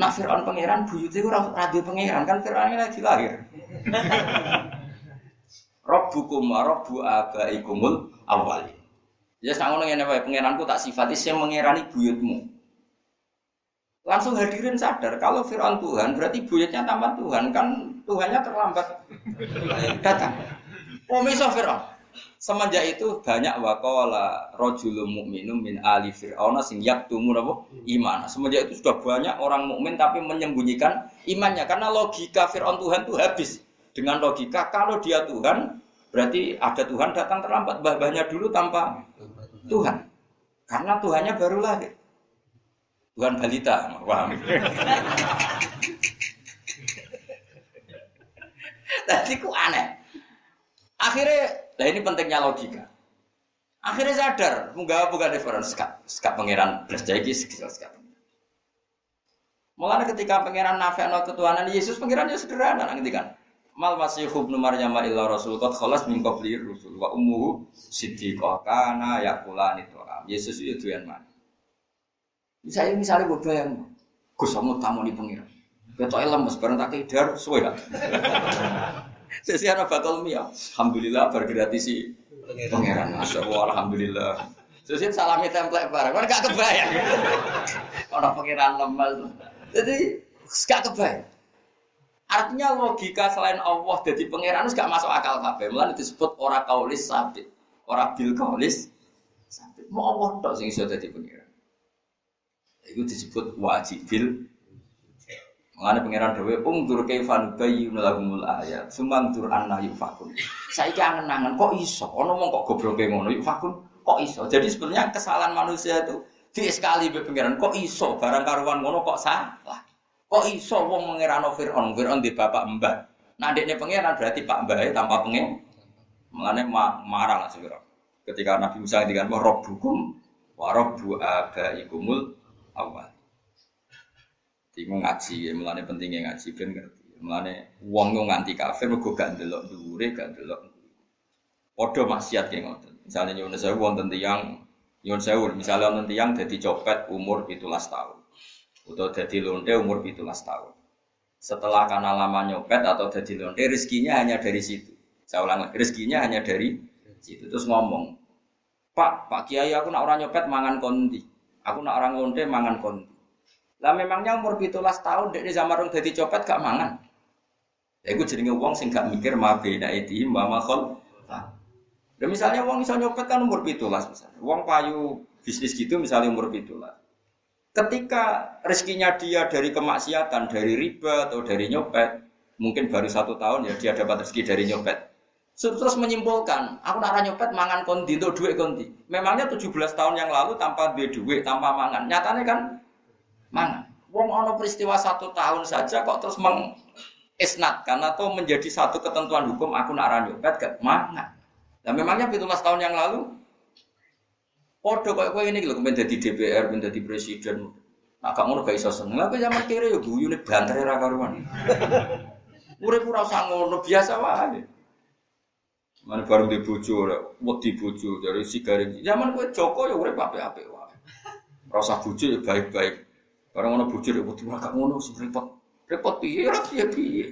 nak Fir'aun pangeran buyut itu radio pangeran kan Fir'aun ini lagi lahir. Rabbukum wa rabbu abaikumul awali. Ya sangono ngene wae pangeranku tak sifati sing mengerani buyutmu. Langsung hadirin sadar kalau Fir'aun Tuhan berarti buyutnya tambah Tuhan kan Tuhannya terlambat datang. Oh miso Fir'aun. Semenjak itu banyak wakola rojulum mukminum min ali fir'auna sing yaktumu napa iman. Semenjak itu sudah banyak orang mukmin tapi menyembunyikan imannya karena logika Fir'aun Tuhan itu habis. Dengan logika kalau dia Tuhan berarti ada Tuhan datang terlambat. Bahnya dulu tanpa Tuhan. Karena Tuhannya baru lahir. Tuhan balita, paham? Tadi ku aneh. Akhirnya Nah ini pentingnya logika. Akhirnya sadar, munggah bukan referensi sekap, sekap pangeran belas jadi sekap sekap. Mulanya ketika pangeran nafek no ketuhanan Yesus pangeran ya sederhana nanti kan. Mal masih ibnu Maryam illa rasul qad khalas min qabli rusul wa ummuhu siddiqah kana yakulani tu'am. Yesus itu tuan mana? Misalnya misalnya gue bayang, gue sama tamu di pangeran. Ketua lemes bareng tak kidar suwe Sesi ana bakal mia. Alhamdulillah bergratisi pangeran. Masya Allah, alhamdulillah. Sesi salami template barang. Kan gak kebayang. Orang pangeran lemes. Jadi gak kebayang. Artinya logika selain Allah jadi pangeran gak masuk akal kabeh. Mulane disebut ora kaulis sabit. Ora bil kaulis sabit. Mau Allah tok sing iso dadi pangeran. Itu disebut wajibil Mengenai pangeran dewe, ungdur kaifan bayi lahumul ayat, sumangdur anna yufakun. Saya angen-angen, kok iso? Ono kok goblok ngono yufakun, kok iso? Jadi sebenarnya kesalahan manusia itu di sekali be pangeran, kok iso? Barang karuan ngono kok salah? Kok iso wong mengerano Fir'aun, Fir'aun di bapak mbah. Nah adiknya pangeran berarti pak mbah tanpa pengen. Mengenai ma marah lah Fir'aun. Ketika Nabi Musa ngendikan wa rabbukum wa rabbu abaikumul awal. Iku ngaji, ya, mulane pentingnya ngaji ben ngerti. Mulane wong yo nganti kafir mergo gak ndelok dhuwure, gak ndelok. Padha maksiat ki ngoten. Misale nyuwun sewu wonten tiyang nyuwun sewu, misale wonten tiyang dadi copet umur 17 tahun. Utawa dadi lonte umur 17 tahun. Setelah karena lama nyopet atau dadi lonte rezekinya hanya dari situ. Saya ulang rezekinya hanya dari situ. Terus ngomong, Pak, Pak Kiai aku nak orang nyopet mangan kondi. Aku nak orang lonte mangan kondi. Lah memangnya umur pitulas tahun dek zaman rong dadi copet gak mangan. Ya iku jenenge wong sing gak mikir ma beda itu ma makhol. Dan misalnya wong iso nyopet kan umur pitulas misalnya. Wong payu bisnis gitu misalnya umur pitulas. Ketika rezekinya dia dari kemaksiatan, dari riba atau dari nyopet, mungkin baru satu tahun ya dia dapat rezeki dari nyopet. Terus menyimpulkan, aku nak nyopet mangan kondi untuk duit kondi. Memangnya 17 tahun yang lalu tanpa duit, tanpa mangan. Nyatanya kan Mana? Wong ono peristiwa satu tahun saja kok terus mengisnatkan atau menjadi satu ketentuan hukum aku nak nyopet gak mana? Nah memangnya 17 tahun yang lalu Podo kayak gue ini gitu, menjadi DPR, menjadi presiden. Nah, kamu gak iso seneng. Lah zaman kiri ya guyu nih banter ra karuan. Urip ora usah ngono, biasa wae. Mana bareng di bojo, wedi bojo dari sigaret. Zaman gue Joko ya urip apik-apik wae. Rasa bojo ya baik-baik. Barang ngono bojo ya wedi gak ngono sing repot. Repot piye ra piye piye.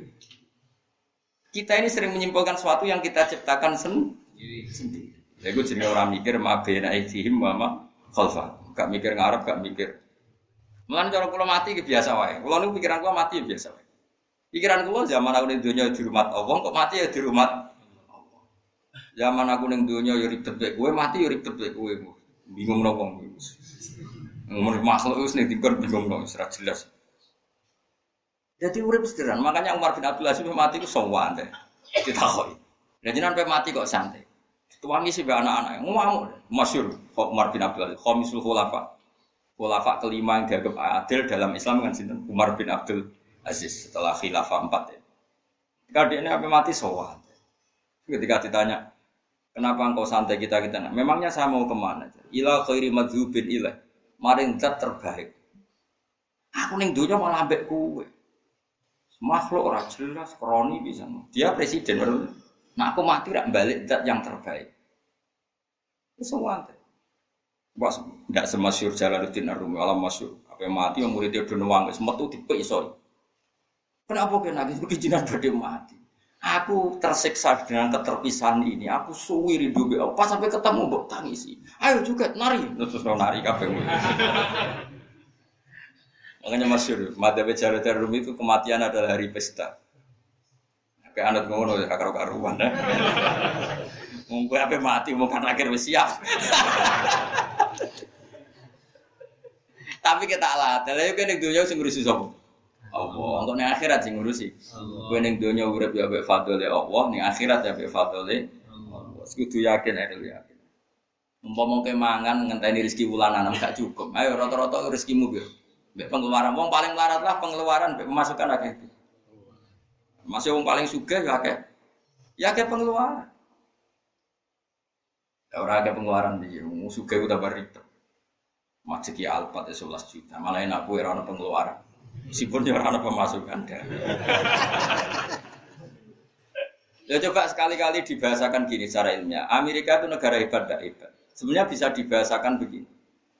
Kita ini sering menyimpulkan sesuatu yang kita ciptakan sendiri. sendiri. Ya gue jadi orang mikir ma bena aidihim wa ma khalfa. Gak mikir ngarep, gak mikir. Mulan cara kula mati ke biasa wae. Kula niku pikiran kula mati ya biasa wae. Pikiran kula zaman aku ning donya di rumah Allah, kok mati ya di rumah. Zaman aku ning donya ya ribet kowe, mati ya ribet kowe. Bingung nopo Ngomong makhluk wis ning dikon bingung nopo, ora jelas. Jadi urip sederhana, makanya Umar bin Abdul Aziz mati ku sowan deh. Ditakoki. Dan jenengan mati kok santai. Tuangi sih anak-anak, ngomong masyur Umar bin Abdul Aziz, Khomisul Khulafa. Khulafa kelima yang dianggap adil dalam Islam kan sinten Umar bin Abdul Aziz setelah khilafah empat ya. Ketika dia ini apa mati sowan. Ketika ditanya, kenapa engkau santai kita kita? Memangnya saya mau ke mana? Ilah khairi madzubin ilah. Maring zat terbaik. Aku ning dunia malah ambek kue. Makhluk ora jelas, kroni bisa. Dia presiden baru Nah aku mati rak balik dat yang terbaik. Semua Bos, tidak semasyur Jalaluddin Arumi, alam masyur. Apa mati, yang muridnya udah nuang, semetu tipe iso. Kenapa kena gitu? Kejinan pada mati. Aku tersiksa dengan keterpisahan ini. Aku suwi rindu be Pas sampai ketemu mbok tangisi. Ayo juga nari. Terus nari kabeh. Makanya masyur, Madhabe Jalaluddin Arumi itu kematian adalah hari pesta. Kayak anut ngono ya karo karuan. Mungkin apa mati kan akhir siap. Tapi kita lah, tapi kan yang dunia sing ngurusi sapa? Allah. Untuk ning akhirat sing ngurusi. Kowe ning dunia urip ya mbek fadhole Allah, ning akhirat ya mbek fadhole Allah. Kudu yakin ya yakin. Umpama ke mangan ngenteni rezeki wulanan gak cukup. Ayo rata-rata rezekimu biar. Mbek pengeluaran wong paling larat lah pengeluaran mbek pemasukan akeh. Masih wong paling suka ya kayak ya kayak pengeluaran. Ya orang kayak pengeluaran wong suka udah berita. Macet ya alpat ya sebelas juta, malah enak kue rana pengeluaran. Meskipun dia rana pemasukan Ya coba sekali-kali dibahasakan gini secara ilmiah. Amerika itu negara hebat, tidak hebat. Sebenarnya bisa dibahasakan begini.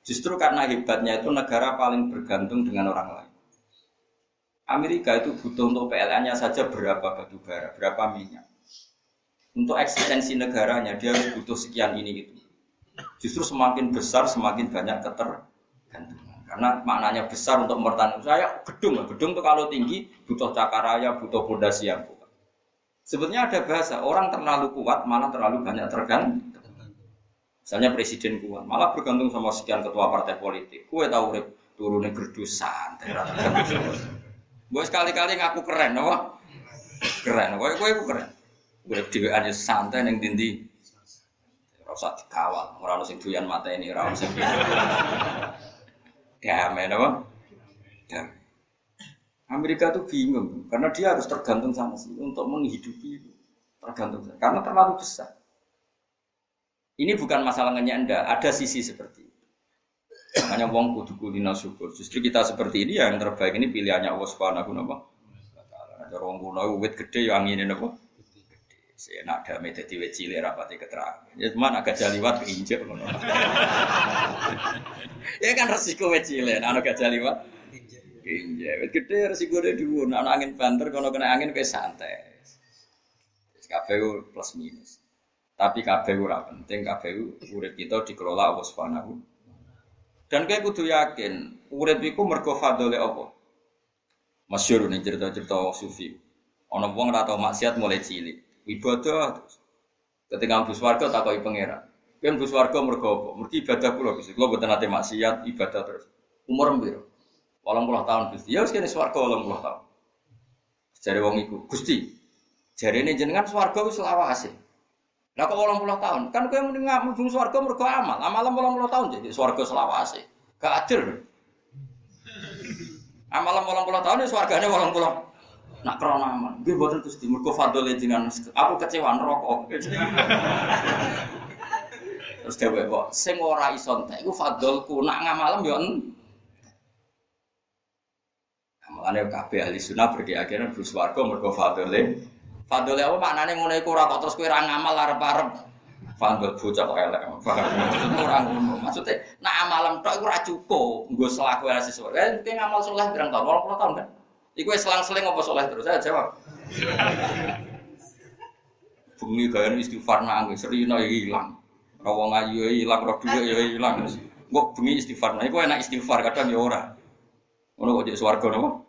Justru karena hebatnya itu negara paling bergantung dengan orang lain. Amerika itu butuh untuk PLN-nya saja berapa batu bara, berapa minyak. Untuk eksistensi negaranya dia butuh sekian ini gitu. Justru semakin besar semakin banyak ketergantungan. Karena maknanya besar untuk mempertahankan saya gedung, gedung itu kalau tinggi butuh cakaraya, butuh fondasi yang kuat. Sebetulnya ada bahasa orang terlalu kuat malah terlalu banyak tergantung. Misalnya presiden kuat, malah bergantung sama sekian ketua partai politik. Kue tahu turunnya gerdusan, Gue sekali-kali ngaku keren, apa? Keren, gue gue keren. Gue di aja santai neng dindi. Rasa dikawal, orang sing doyan mata ini, orang damai, apa? Damai. Amerika tuh bingung karena dia harus tergantung sama sih untuk menghidupi tergantung karena terlalu besar. Ini bukan masalah anda, ada sisi seperti itu. Makanya wong kudu kulina syukur. Justru kita seperti ini yang terbaik ini pilihannya Allah Subhanahu wa taala. Ada wong kuno wit gede yang angin napa? Nak ada metode wit cilik rapati keterangan. Ya cuma agak jaliwat keinjek ngono. ya kan resiko wit cilik, ana gak jaliwat. Injek. Wit gede resiko de dhuwur, ana angin banter kono kena angin ke santai. Kabeh plus minus. Tapi kabeh ora penting, kabeh urip kita dikelola Allah Subhanahu dan kayak kudu yakin, urip iku mergo fadole apa? Masyhur nih cerita-cerita sufi. Ana wong ora tau maksiat mulai cilik. Ibadah terus. Ketika mlebu swarga takoki pangeran. Kowe mlebu swarga mergo apa? Mergo ibadah kula Gusti. Kula boten nate maksiat, ibadah terus. Umur piro? 80 tahun Gusti. Ya wis kene swarga 80 tahun. Jare wong iku, Gusti. Jarene jenengan swarga wis lawase. Lah kok 80 tahun? Kan kowe mending mlebu swarga mergo amal. Amal 80 tahun jadi swarga selawase. Gak adil. Amalan bolong puluh tahun ya bolong puluh. Nak krono aman. Gue buatan terus timur. Gue fadol jenengan. Aku kecewa rokok. Terus dia kok, sing ora iso entek iku fadolku nak ngamalem yo Mulane kabeh ahli sunnah berkeyakinan Gus Warga mergo fadole. Fadole apa maknane ngono iku ora kok terus kowe ora ngamal arep-arep. Fadol bocah kok elek. Ora ngono. Maksudnya nak amalan tok iku ora cukup. Nggo selaku ora sesuai. Eh ngamal saleh pirang tahun? 80 tahun kan? Iku selang-seling apa saleh terus? Saya jawab. Bengi gaya istighfar nangis, serina hilang. Rawang ayu hilang, roh dua ya hilang. Kok bengi istighfar, nah iku enak istighfar kadang ya ora. Ngono kok jadi swarga napa?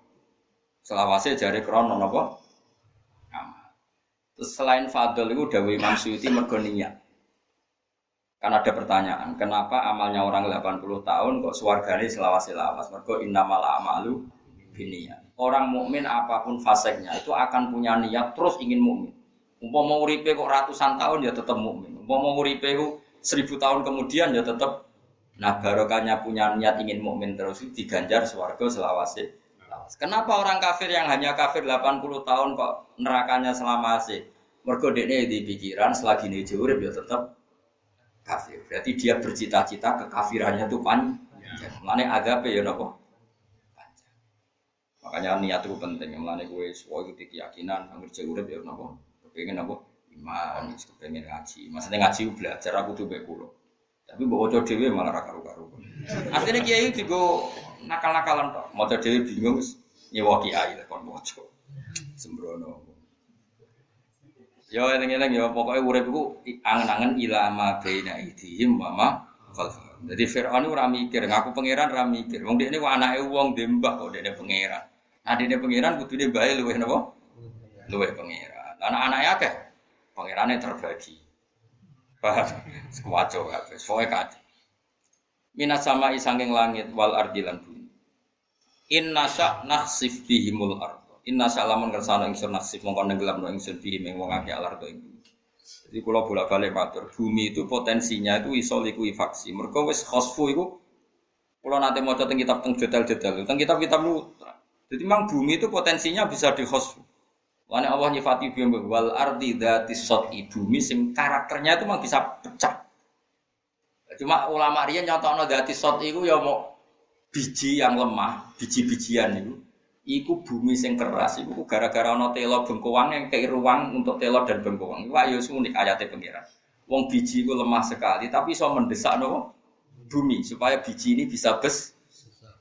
Selawase jari krono napa? Terus selain fadl itu Dawi Imam Suyuti Kan ada pertanyaan, kenapa amalnya orang 80 tahun kok suargane selawase lawas? Mergo innamal amalu biniyat. Orang mukmin apa pun faseknya itu akan punya niat terus ingin mukmin. Umpama uripe kok ratusan tahun ya tetap mukmin. Umpama uripe kok seribu tahun kemudian ya tetap nah barokahnya punya niat ingin mukmin terus diganjar swarga selawase Kenapa orang kafir yang hanya kafir 80 tahun kok nerakanya selama asik? Mergo dekne di pikiran selagi ini urip ya tetap kafir. Berarti dia bercita-cita kekafirannya itu panjang. Mulane agape ya napa? Makanya niat itu penting. Mulane kowe suwe itu keyakinan anggere urip ya napa? Kepengin napa? Iman, kepengin ngaji. Maksudnya ngaji belajar aku tuh bae kula. Tapi mbok waca dhewe malah karu-karu. Artinya kiai digo nakal-nakalan tok. Maca dhewe bingung nyewa kiai kon maca. Sembrono. Ya eling-eling ya pokoknya urip iku angen-angen ilama baina idihim wa ma khalfahum. Jadi Firaun ora mikir, ngaku pangeran ora mikir. Wong dekne kok anake wong dembah kok dekne pangeran. Dekne pangeran kudune bae luweh napa? Luweh pangeran. Anak-anake akeh. Pangerane terbagi. Paham? Sekuaco kabeh. Soe kacau. Minas sama isangking langit wal ardilan bumi. Inna sya naksif bihimul ardo. Inna sya lamun kersana ingsun naksif mongkon nenggelam no ingsun bihim ing wong akeh al ardo ing Jadi kalau bolak balik matur, bumi itu potensinya itu iso likuifaksi. Mereka wis khosfu itu, kalau nanti mau tentang kitab tentang jadal-jadal, tentang kitab-kitab lu, jadi memang bumi itu potensinya bisa di khosfu. Wani Allah nyifati bumi wal ardi dati sot bumi sing karakternya itu memang bisa pecah. Cuma ulama dia nyontono dati sot itu ya mau biji yang lemah, biji-bijian itu. Iku bumi sing keras, iku gara-gara ono telo bengkoang yang kei ruang untuk telo dan bengkoang. Iku ayo unik ayatnya pengiran. Wong biji itu lemah sekali, tapi so mendesak no bumi supaya biji ini bisa bes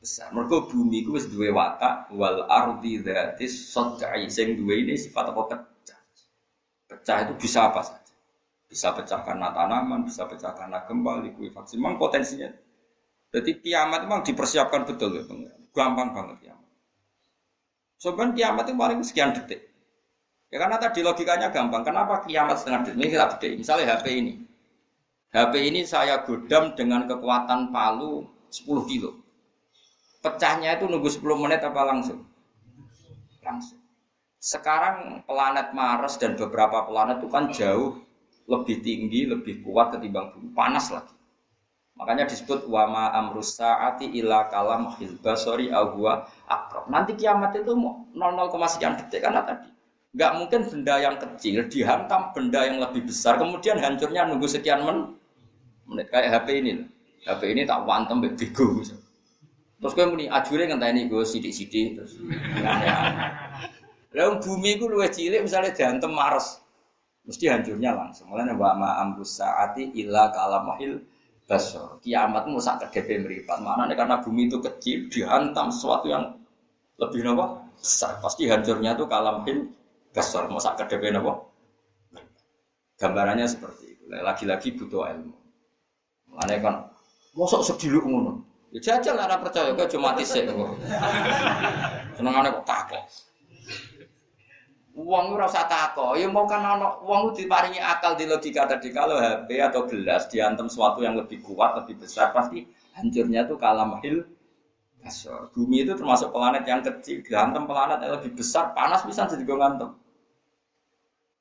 besar. Mereka bumi itu wis duwe watak wal ardi dzatis sad'i sing duwe ini sifat apa pecah. Pecah itu bisa apa saja. Bisa pecah karena tanaman, bisa pecah karena gempa, likuifaksi. Memang potensinya. Jadi kiamat memang dipersiapkan betul ya, gampang banget kiamat. Sebenarnya kiamat itu paling sekian detik. Ya karena tadi logikanya gampang. Kenapa kiamat setengah detik? Ini kita detik. Misalnya HP ini. HP ini saya godam dengan kekuatan palu 10 kilo. Pecahnya itu nunggu 10 menit apa langsung? Langsung. Sekarang planet Mars dan beberapa planet itu kan jauh lebih tinggi, lebih kuat ketimbang bumi. Panas lagi. Makanya disebut wama amrus saati ila kalam basori ahwa akrob. Nanti kiamat itu 00, sekian detik karena tadi. Gak mungkin benda yang kecil dihantam benda yang lebih besar, kemudian hancurnya nunggu sekian men menit. Kayak HP ini. HP ini tak wantem begitu misalnya. Terus kowe muni ajure ngenteni gue sidik-sidik terus. Lah bumi ku luwih cilik misalnya diantem Mars. Mesti hancurnya langsung. Mulane wa ma ambus saati illa kalamahil basor. Kiamat mau sak kedepe mripat. Maknane karena bumi itu kecil dihantam sesuatu yang lebih nopo besar. Pasti hancurnya tuh kalamahil basor. Mau sak kedepe nopo. Gambarannya seperti itu. Lagi-lagi butuh ilmu. Mulane kan mosok sediluk ngono. Ya jajal ora percaya kok cuma tisik kok. Senengane kok takok. Uang ora usah takok, ya mau kan ono uang diparingi akal di logika tadi kalau HP atau gelas diantem sesuatu yang lebih kuat, lebih besar pasti hancurnya tuh kalah mahil kasar. Bumi itu termasuk planet yang kecil, diantem planet yang lebih besar, panas bisa jadi gue ngantem.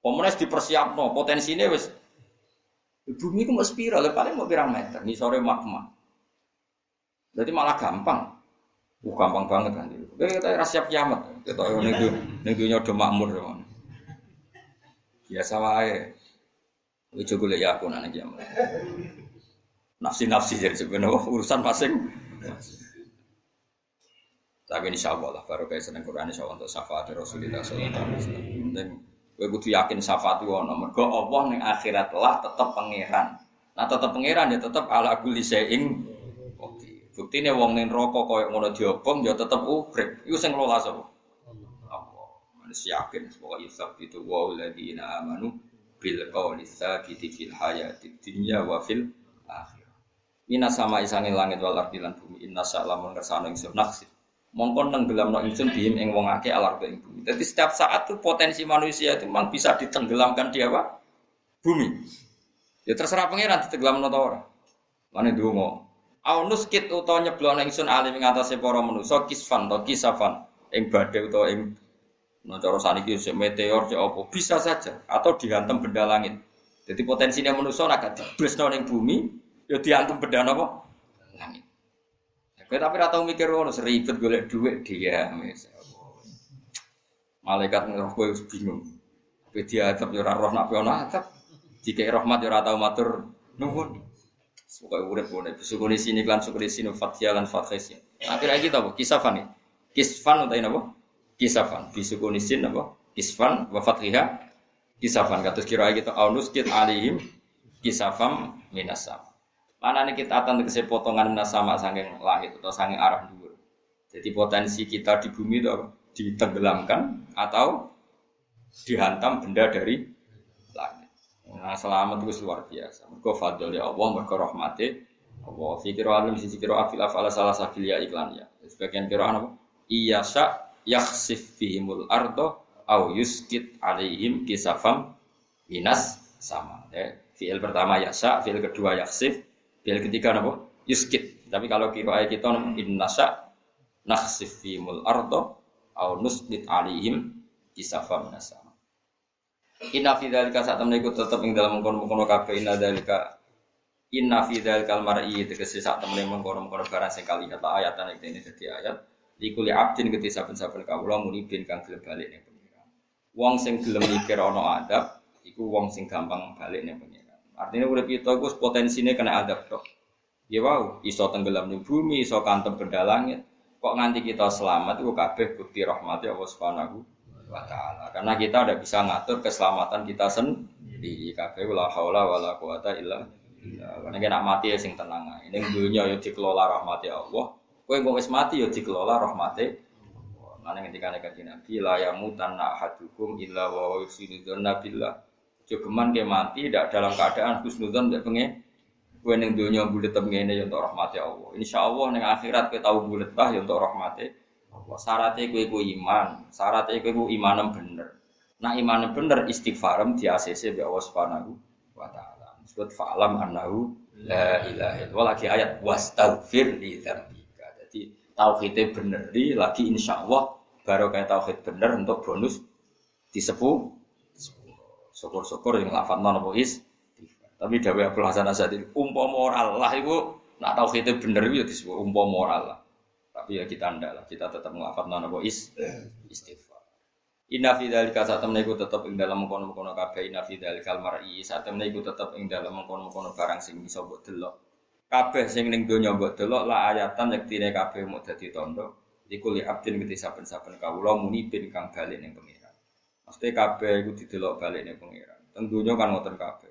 Komunis dipersiap no, potensi ini wes. Bumi itu mau spiral, paling mau pirang meter, nih sore magma. Jadi malah gampang. Uh, gampang banget kan. Kita rasa siap kiamat. Kita ning ning dunya do makmur. Biasa wae. Kowe coba golek ya aku nang kiamat. Nafsi-nafsi jadi sebenarnya urusan masing. Tapi insya Allah lah baru kayak seneng Quran insya Allah untuk syafaat Rasulullah Sallallahu Alaihi Wasallam. Dan gue kudu yakin syafaat itu ono. Mergo Allah ning akhirat lah tetap pangeran. Nah tetap pangeran ya tetap ala Oke. Buktine wong ning neraka koyo ngono diobong ya tetep urip. Iku sing ngelola sapa? Allah. Yakin pokoke yusab itu wa alladziina amanu bil qawli tsabiti fil hayati dunya wa fil akhirah. Ina sama isange langit wal ardi lan bumi inna sa'lamun kersane ingsun naksir mongkon nenggelamno ingsun bihim ing wong akeh alar ing bumi. Jadi setiap saat tuh potensi manusia itu memang bisa ditenggelamkan di apa? Bumi. Ya terserah pangeran ditenggelamno ta ora. Mane donga. Au nuskit utawa nyeblokno ingsun alim ing atase para manusa kisfan to kisafan ing badhe utawa ing no cara saniki sik meteor sik apa bisa saja atau dihantam benda langit. Jadi potensinya manusia nak diblesno ning bumi ya dihantam benda apa? Langit. Kowe tapi ora tau mikir ngono, seribet golek dhuwit dia. Malaikat ngeroh kowe bingung. Kowe diadab ya ora roh nak ono adab. Jika rahmat ya ora tau matur nuwun. Pokoke urip ngene, sukune sini lan sukune sini fathia lan fathia. Akhir lagi tau kisafan nih. Kisfan utai napa? Kisafan. Bisukuni sin napa? Kisfan wa fathiha. Kisafan kados kira kita aunus kit alihim kisafam minasam. Mana nih kita akan tegese potongan sama saking langit atau saking arah dulu. Jadi potensi kita di bumi itu ditenggelamkan atau dihantam benda dari. Nah selamat itu luar biasa. Mereka fadl ya Allah, mereka rahmati Allah. Fikir alim sisi kiro afil afal salah sakil ya iklan ya. Sebagian kiro apa? Iya syak yaksif fihimul ardo au yuskit alaihim kisafam minas sama. Ya. Fiil pertama yasa, fiil kedua yaksif, Bil ketiga napa? Yuskit. Tapi kalau kira kita innasa nakhsif fi mul ardo au nusbit alihim kisafa minasa. Inna fi dzalika saat temen iku tetep ing dalam mengkono-mengkono kabeh inna dzalika inna fi dzalikal mar'i tegese sak temen mengkono-mengkono barang sing kali kata ayat nek ini dadi ayat likuli abdin keti saben-saben kawula muni bin kang gelem balik ning pengiran. Wong sing gelem mikir ana adab iku wong sing gampang balik ning pengiran. Artinya udah kita gue potensinya kena adab dok. Ya wow, iso tenggelam di bumi, iso kantem benda langit. Kok nganti kita selamat itu kabeh bukti rahmati Allah Subhanahu wa. Karena kita udah bisa ngatur keselamatan kita sendiri. Kabeh la haula wala quwata illa Karena kita mati ya sing tenang ae. Ning dunya ya dikelola rahmati Allah. Kowe engko wis mati ya dikelola rahmati Mana ketika negatif Nabi la yamutan ahadukum illa wa yusidu billah Jogeman ke mati tidak dalam keadaan husnudzon tidak pengen Kue neng dunia bulat ini ya untuk rahmati Allah. Insya Allah neng akhirat kue tahu bulat ya untuk rahmati Allah. Syaratnya kue iman, syaratnya kue kue imanem bener. Nah imanem bener istighfarem di ACC bi Allah subhanahu wa taala. Disebut fa'lam annahu la ilaha illallah lagi ayat wastaghfir li dzambika. Jadi tauhidnya bener di lagi insya Allah baru kayak tauhid bener untuk bonus disepuh Syukur-syukur yang lafat non apa is. Tapi Dawe Abdul Hasan Asadi umpo moral lah itu nak kita bener itu disebut umpo moral lah. Tapi ya kita ndak lah, kita tetap ngelafat non apa is istighfar. Inna fi saat temen iku tetep ing dalam mengkono-mengkono kabeh inna fi dzalikal mar'i saat temen iku tetep ing dalam mengkono-mengkono barang sing bisa mbok delok. Kabeh sing ning donya mbok delok la ayatan yektine kabeh mau dadi tandha. Iku li abdin gede saben-saben muni bin kang bali ning pengen. Mesti kabeh iku didelok balik ning pangeran. Tentunya kan ngoten kabeh.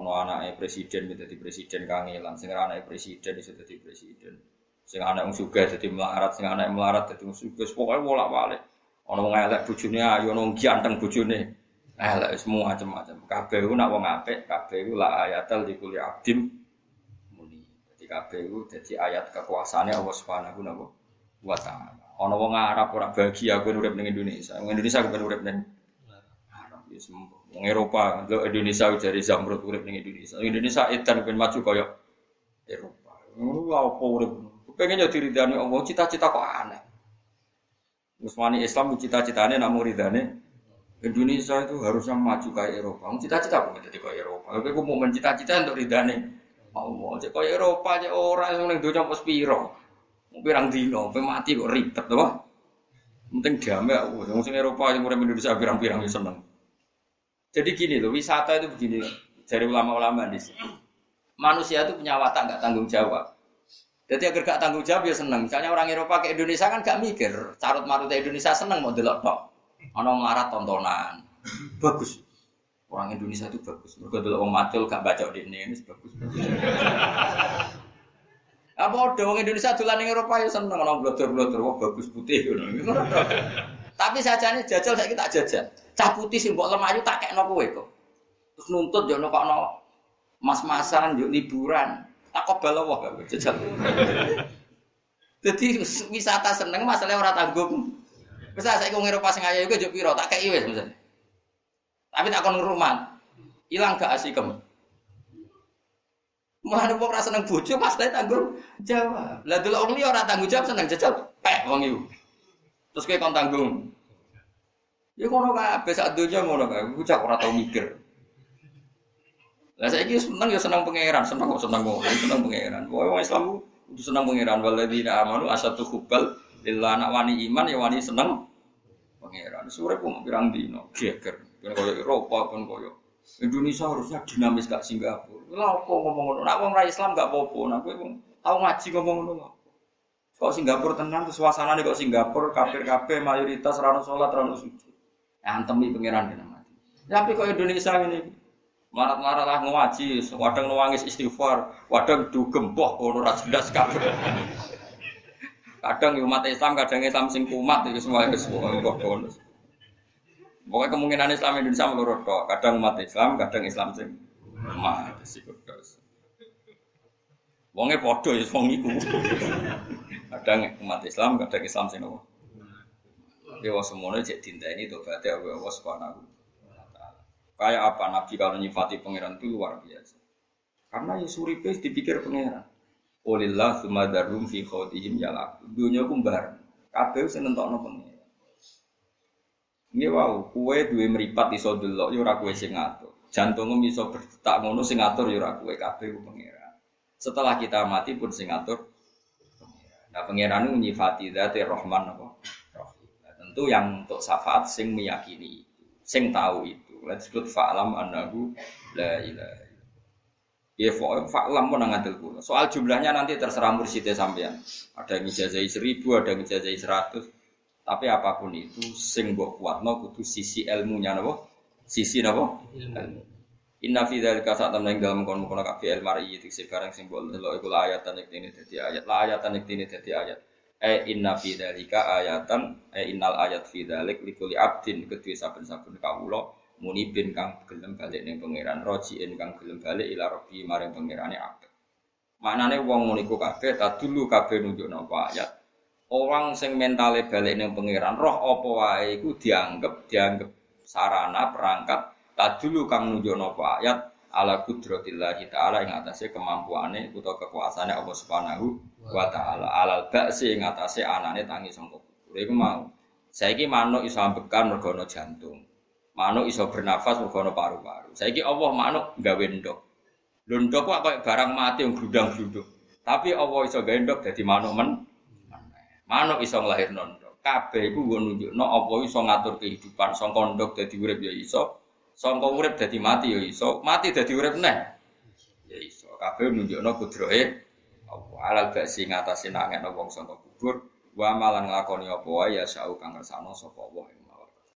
Ono anake presiden menjadi presiden kangelan, sing anake presiden iso dadi presiden. Sing anak wong sugih dadi melarat, sing anak melarat dadi wong sugih. Pokoke bolak-balik. Ono wong elek bojone ayo ono ganteng bojone. Elek semua macam-macam. Kabeh nak wong apik, kabeh ku la ayatal di kuli abdim muni. Dadi kabeh ku dadi ayat kekuasaane Allah Subhanahu wa taala. Ono wong Arab ora bahagia aku urip ning Indonesia. Wong Indonesia aku urip ning Arab ya sembuh. Wong Eropa, lo Indonesia dari Zamrud urip ning Indonesia. Indonesia edan ben maju kaya Eropa. Ngono apa urip. Pengen jadi ridane Allah, cita-cita kok aneh. Musmani Islam cita-citanya namun ridane Indonesia itu harusnya maju kayak Eropa. Cita-cita aku jadi kayak Eropa. Tapi aku mau mencita-cita untuk ridane Allah. Cek kayak Eropa, cek orang yang ning donya pas piro. Pirang dino, mati kok ribet to. Penting damai aku. Sing Eropa yang urip Indonesia pirang-pirang ya seneng. Jadi gini loh, wisata itu begini dari ulama-ulama di sini. Manusia itu punya watak nggak tanggung jawab. Jadi agar gak tanggung jawab ya seneng. Misalnya orang Eropa ke Indonesia kan gak mikir. Carut marut Indonesia seneng mau delok tok. Ono melarat tontonan. Bagus. Orang Indonesia itu bagus. Mereka dulu orang macul gak baca di ini, bagus. Apa ada orang Indonesia dolan ning Eropa ya seneng orang blotor-blotor wah bagus putih ngono. Tapi sajane jajal saya kita jajal. Cah putih sih mbok lemayu tak kekno kowe kok. Terus nuntut yo kok mas-masan yo liburan. Tak kok balawa gak jajal. Jadi wisata seneng masalahnya orang tanggung. Bisa saya kau Eropa sing ayu juga piro tak kei wis misalnya. Tapi tak kon rumah. Hilang gak asikem. Mulane wong ora seneng bojo pasti tanggung jawab. Lah delok wong liya ora tanggung jawab seneng jajal pek wong iku. Terus kowe kon tanggung. Ya ngono kabeh sak donya ngono kae. Ku cak ora tau mikir. Lah saiki seneng ya seneng pangeran, seneng kok seneng kok seneng pangeran. Pokoke wong Islam kudu seneng pangeran waladina amanu asatu hubbal lillah anak wani iman ya wani seneng pangeran. Sore pun pirang dino geger. Koyo Eropa pun koyo Indonesia harusnya dinamis gak Singapura. Lah apa ngomong ngono? Nak wong ra Islam gak apa-apa. Nak kowe tau ngaji ngomong ngono Kok Singapura tenang tuh suasanane kok Singapura kafir-kafir mayoritas rano salat rano suci. Antemi pangeran kena mati. Tapi kok Indonesia ini marat-marat lah ngaji, wadang nuangis istighfar, wadang dugem boh ono ra jelas kabeh. Kadang umat Islam, kadang Islam sing kumat itu semua itu semua bonus. Pokoknya kemungkinan Islam Indonesia menurut kok. Kadang umat Islam, kadang Islam sing umat sih kudos. Wongnya podo ya wong iku. Kadang umat Islam, kadang Islam sing nopo. Semuanya cek tinta ini tuh berarti Allah Subhanahu Kayak apa Nabi kalau nyifati pangeran itu luar biasa. Karena ya suripe dipikir pangeran. Olillah sumadarum fi khawtihim yalaku. Dunia kumbar. Kabeh sing nentokno pangeran. Nggih wau, kue duwe meripat iso delok ya ora kowe sing ngatur. Jantungmu iso berdetak ngono sing ngatur ya ora kabeh ku pangeran. Setelah kita mati pun sing ngatur. Nah pangeran itu nyifati dzati Rahman apa? Rahim. Nah, tentu yang untuk syafaat sing meyakini sing tahu itu. Let's disebut fa'lam annahu la ilaha Ya fa'lam pun ngadil kula. Soal jumlahnya nanti terserah mursyidnya sampean. Ada yang ijazah seribu, ada yang ijazah seratus. Tapi apa pun itu sing mbok kuatno kudu sisi ilmunya napa? Sisi napa? Ilmu. Inna fi dzalika sa'atan ing dalem kono-kono kabeh ilmu mar'i iki barang sing mbok delok iku ayatan iki ini dadi ayat. La ayatan iki ini dadi ayat. E inna fi dzalika ayatan e innal ayat fi dzalik likuli abdin kedue saben-saben kawula munibin kang gelem balik ning pangeran rojiin kang gelem balik ila rabbi maring pangerane abad. Maknane wong ngono iku kabeh dulu kabeh nunjuk napa ayat. Orang sing mentale balik ning pangeran roh apa wae iku dianggap dianggap sarana perangkat dulu kang nunjukno apa ayat. Ala kudratillah taala ing atase kemampuane utawa kekuasaane Allah Subhanahu wa taala. Alal ba'si ing atase anane tangi sangka kubur. Iku mau. Saiki manuk iso ambekan mergo jantung manuk iso bernafas mergo paru-paru saiki Allah manuk gawe ndok lho ndok kok koyo barang mati yang gludang-gluduk tapi Allah iso gawe ndok dadi manuk men Manuk iso nglahirno ndok. Kabeh iku nggo nunjukno apa iso ngatur kehidupan. Sangka ndok dadi urip ya iso, sangka urip dadi mati ya iso, mati dadi urip neh. Ya iso. Kabeh nunjukno kudrohe apa alal basi ngatasi nangekno wong sangka kubur wa malan nglakoni apa wae ya sau kang ngersano sapa wae.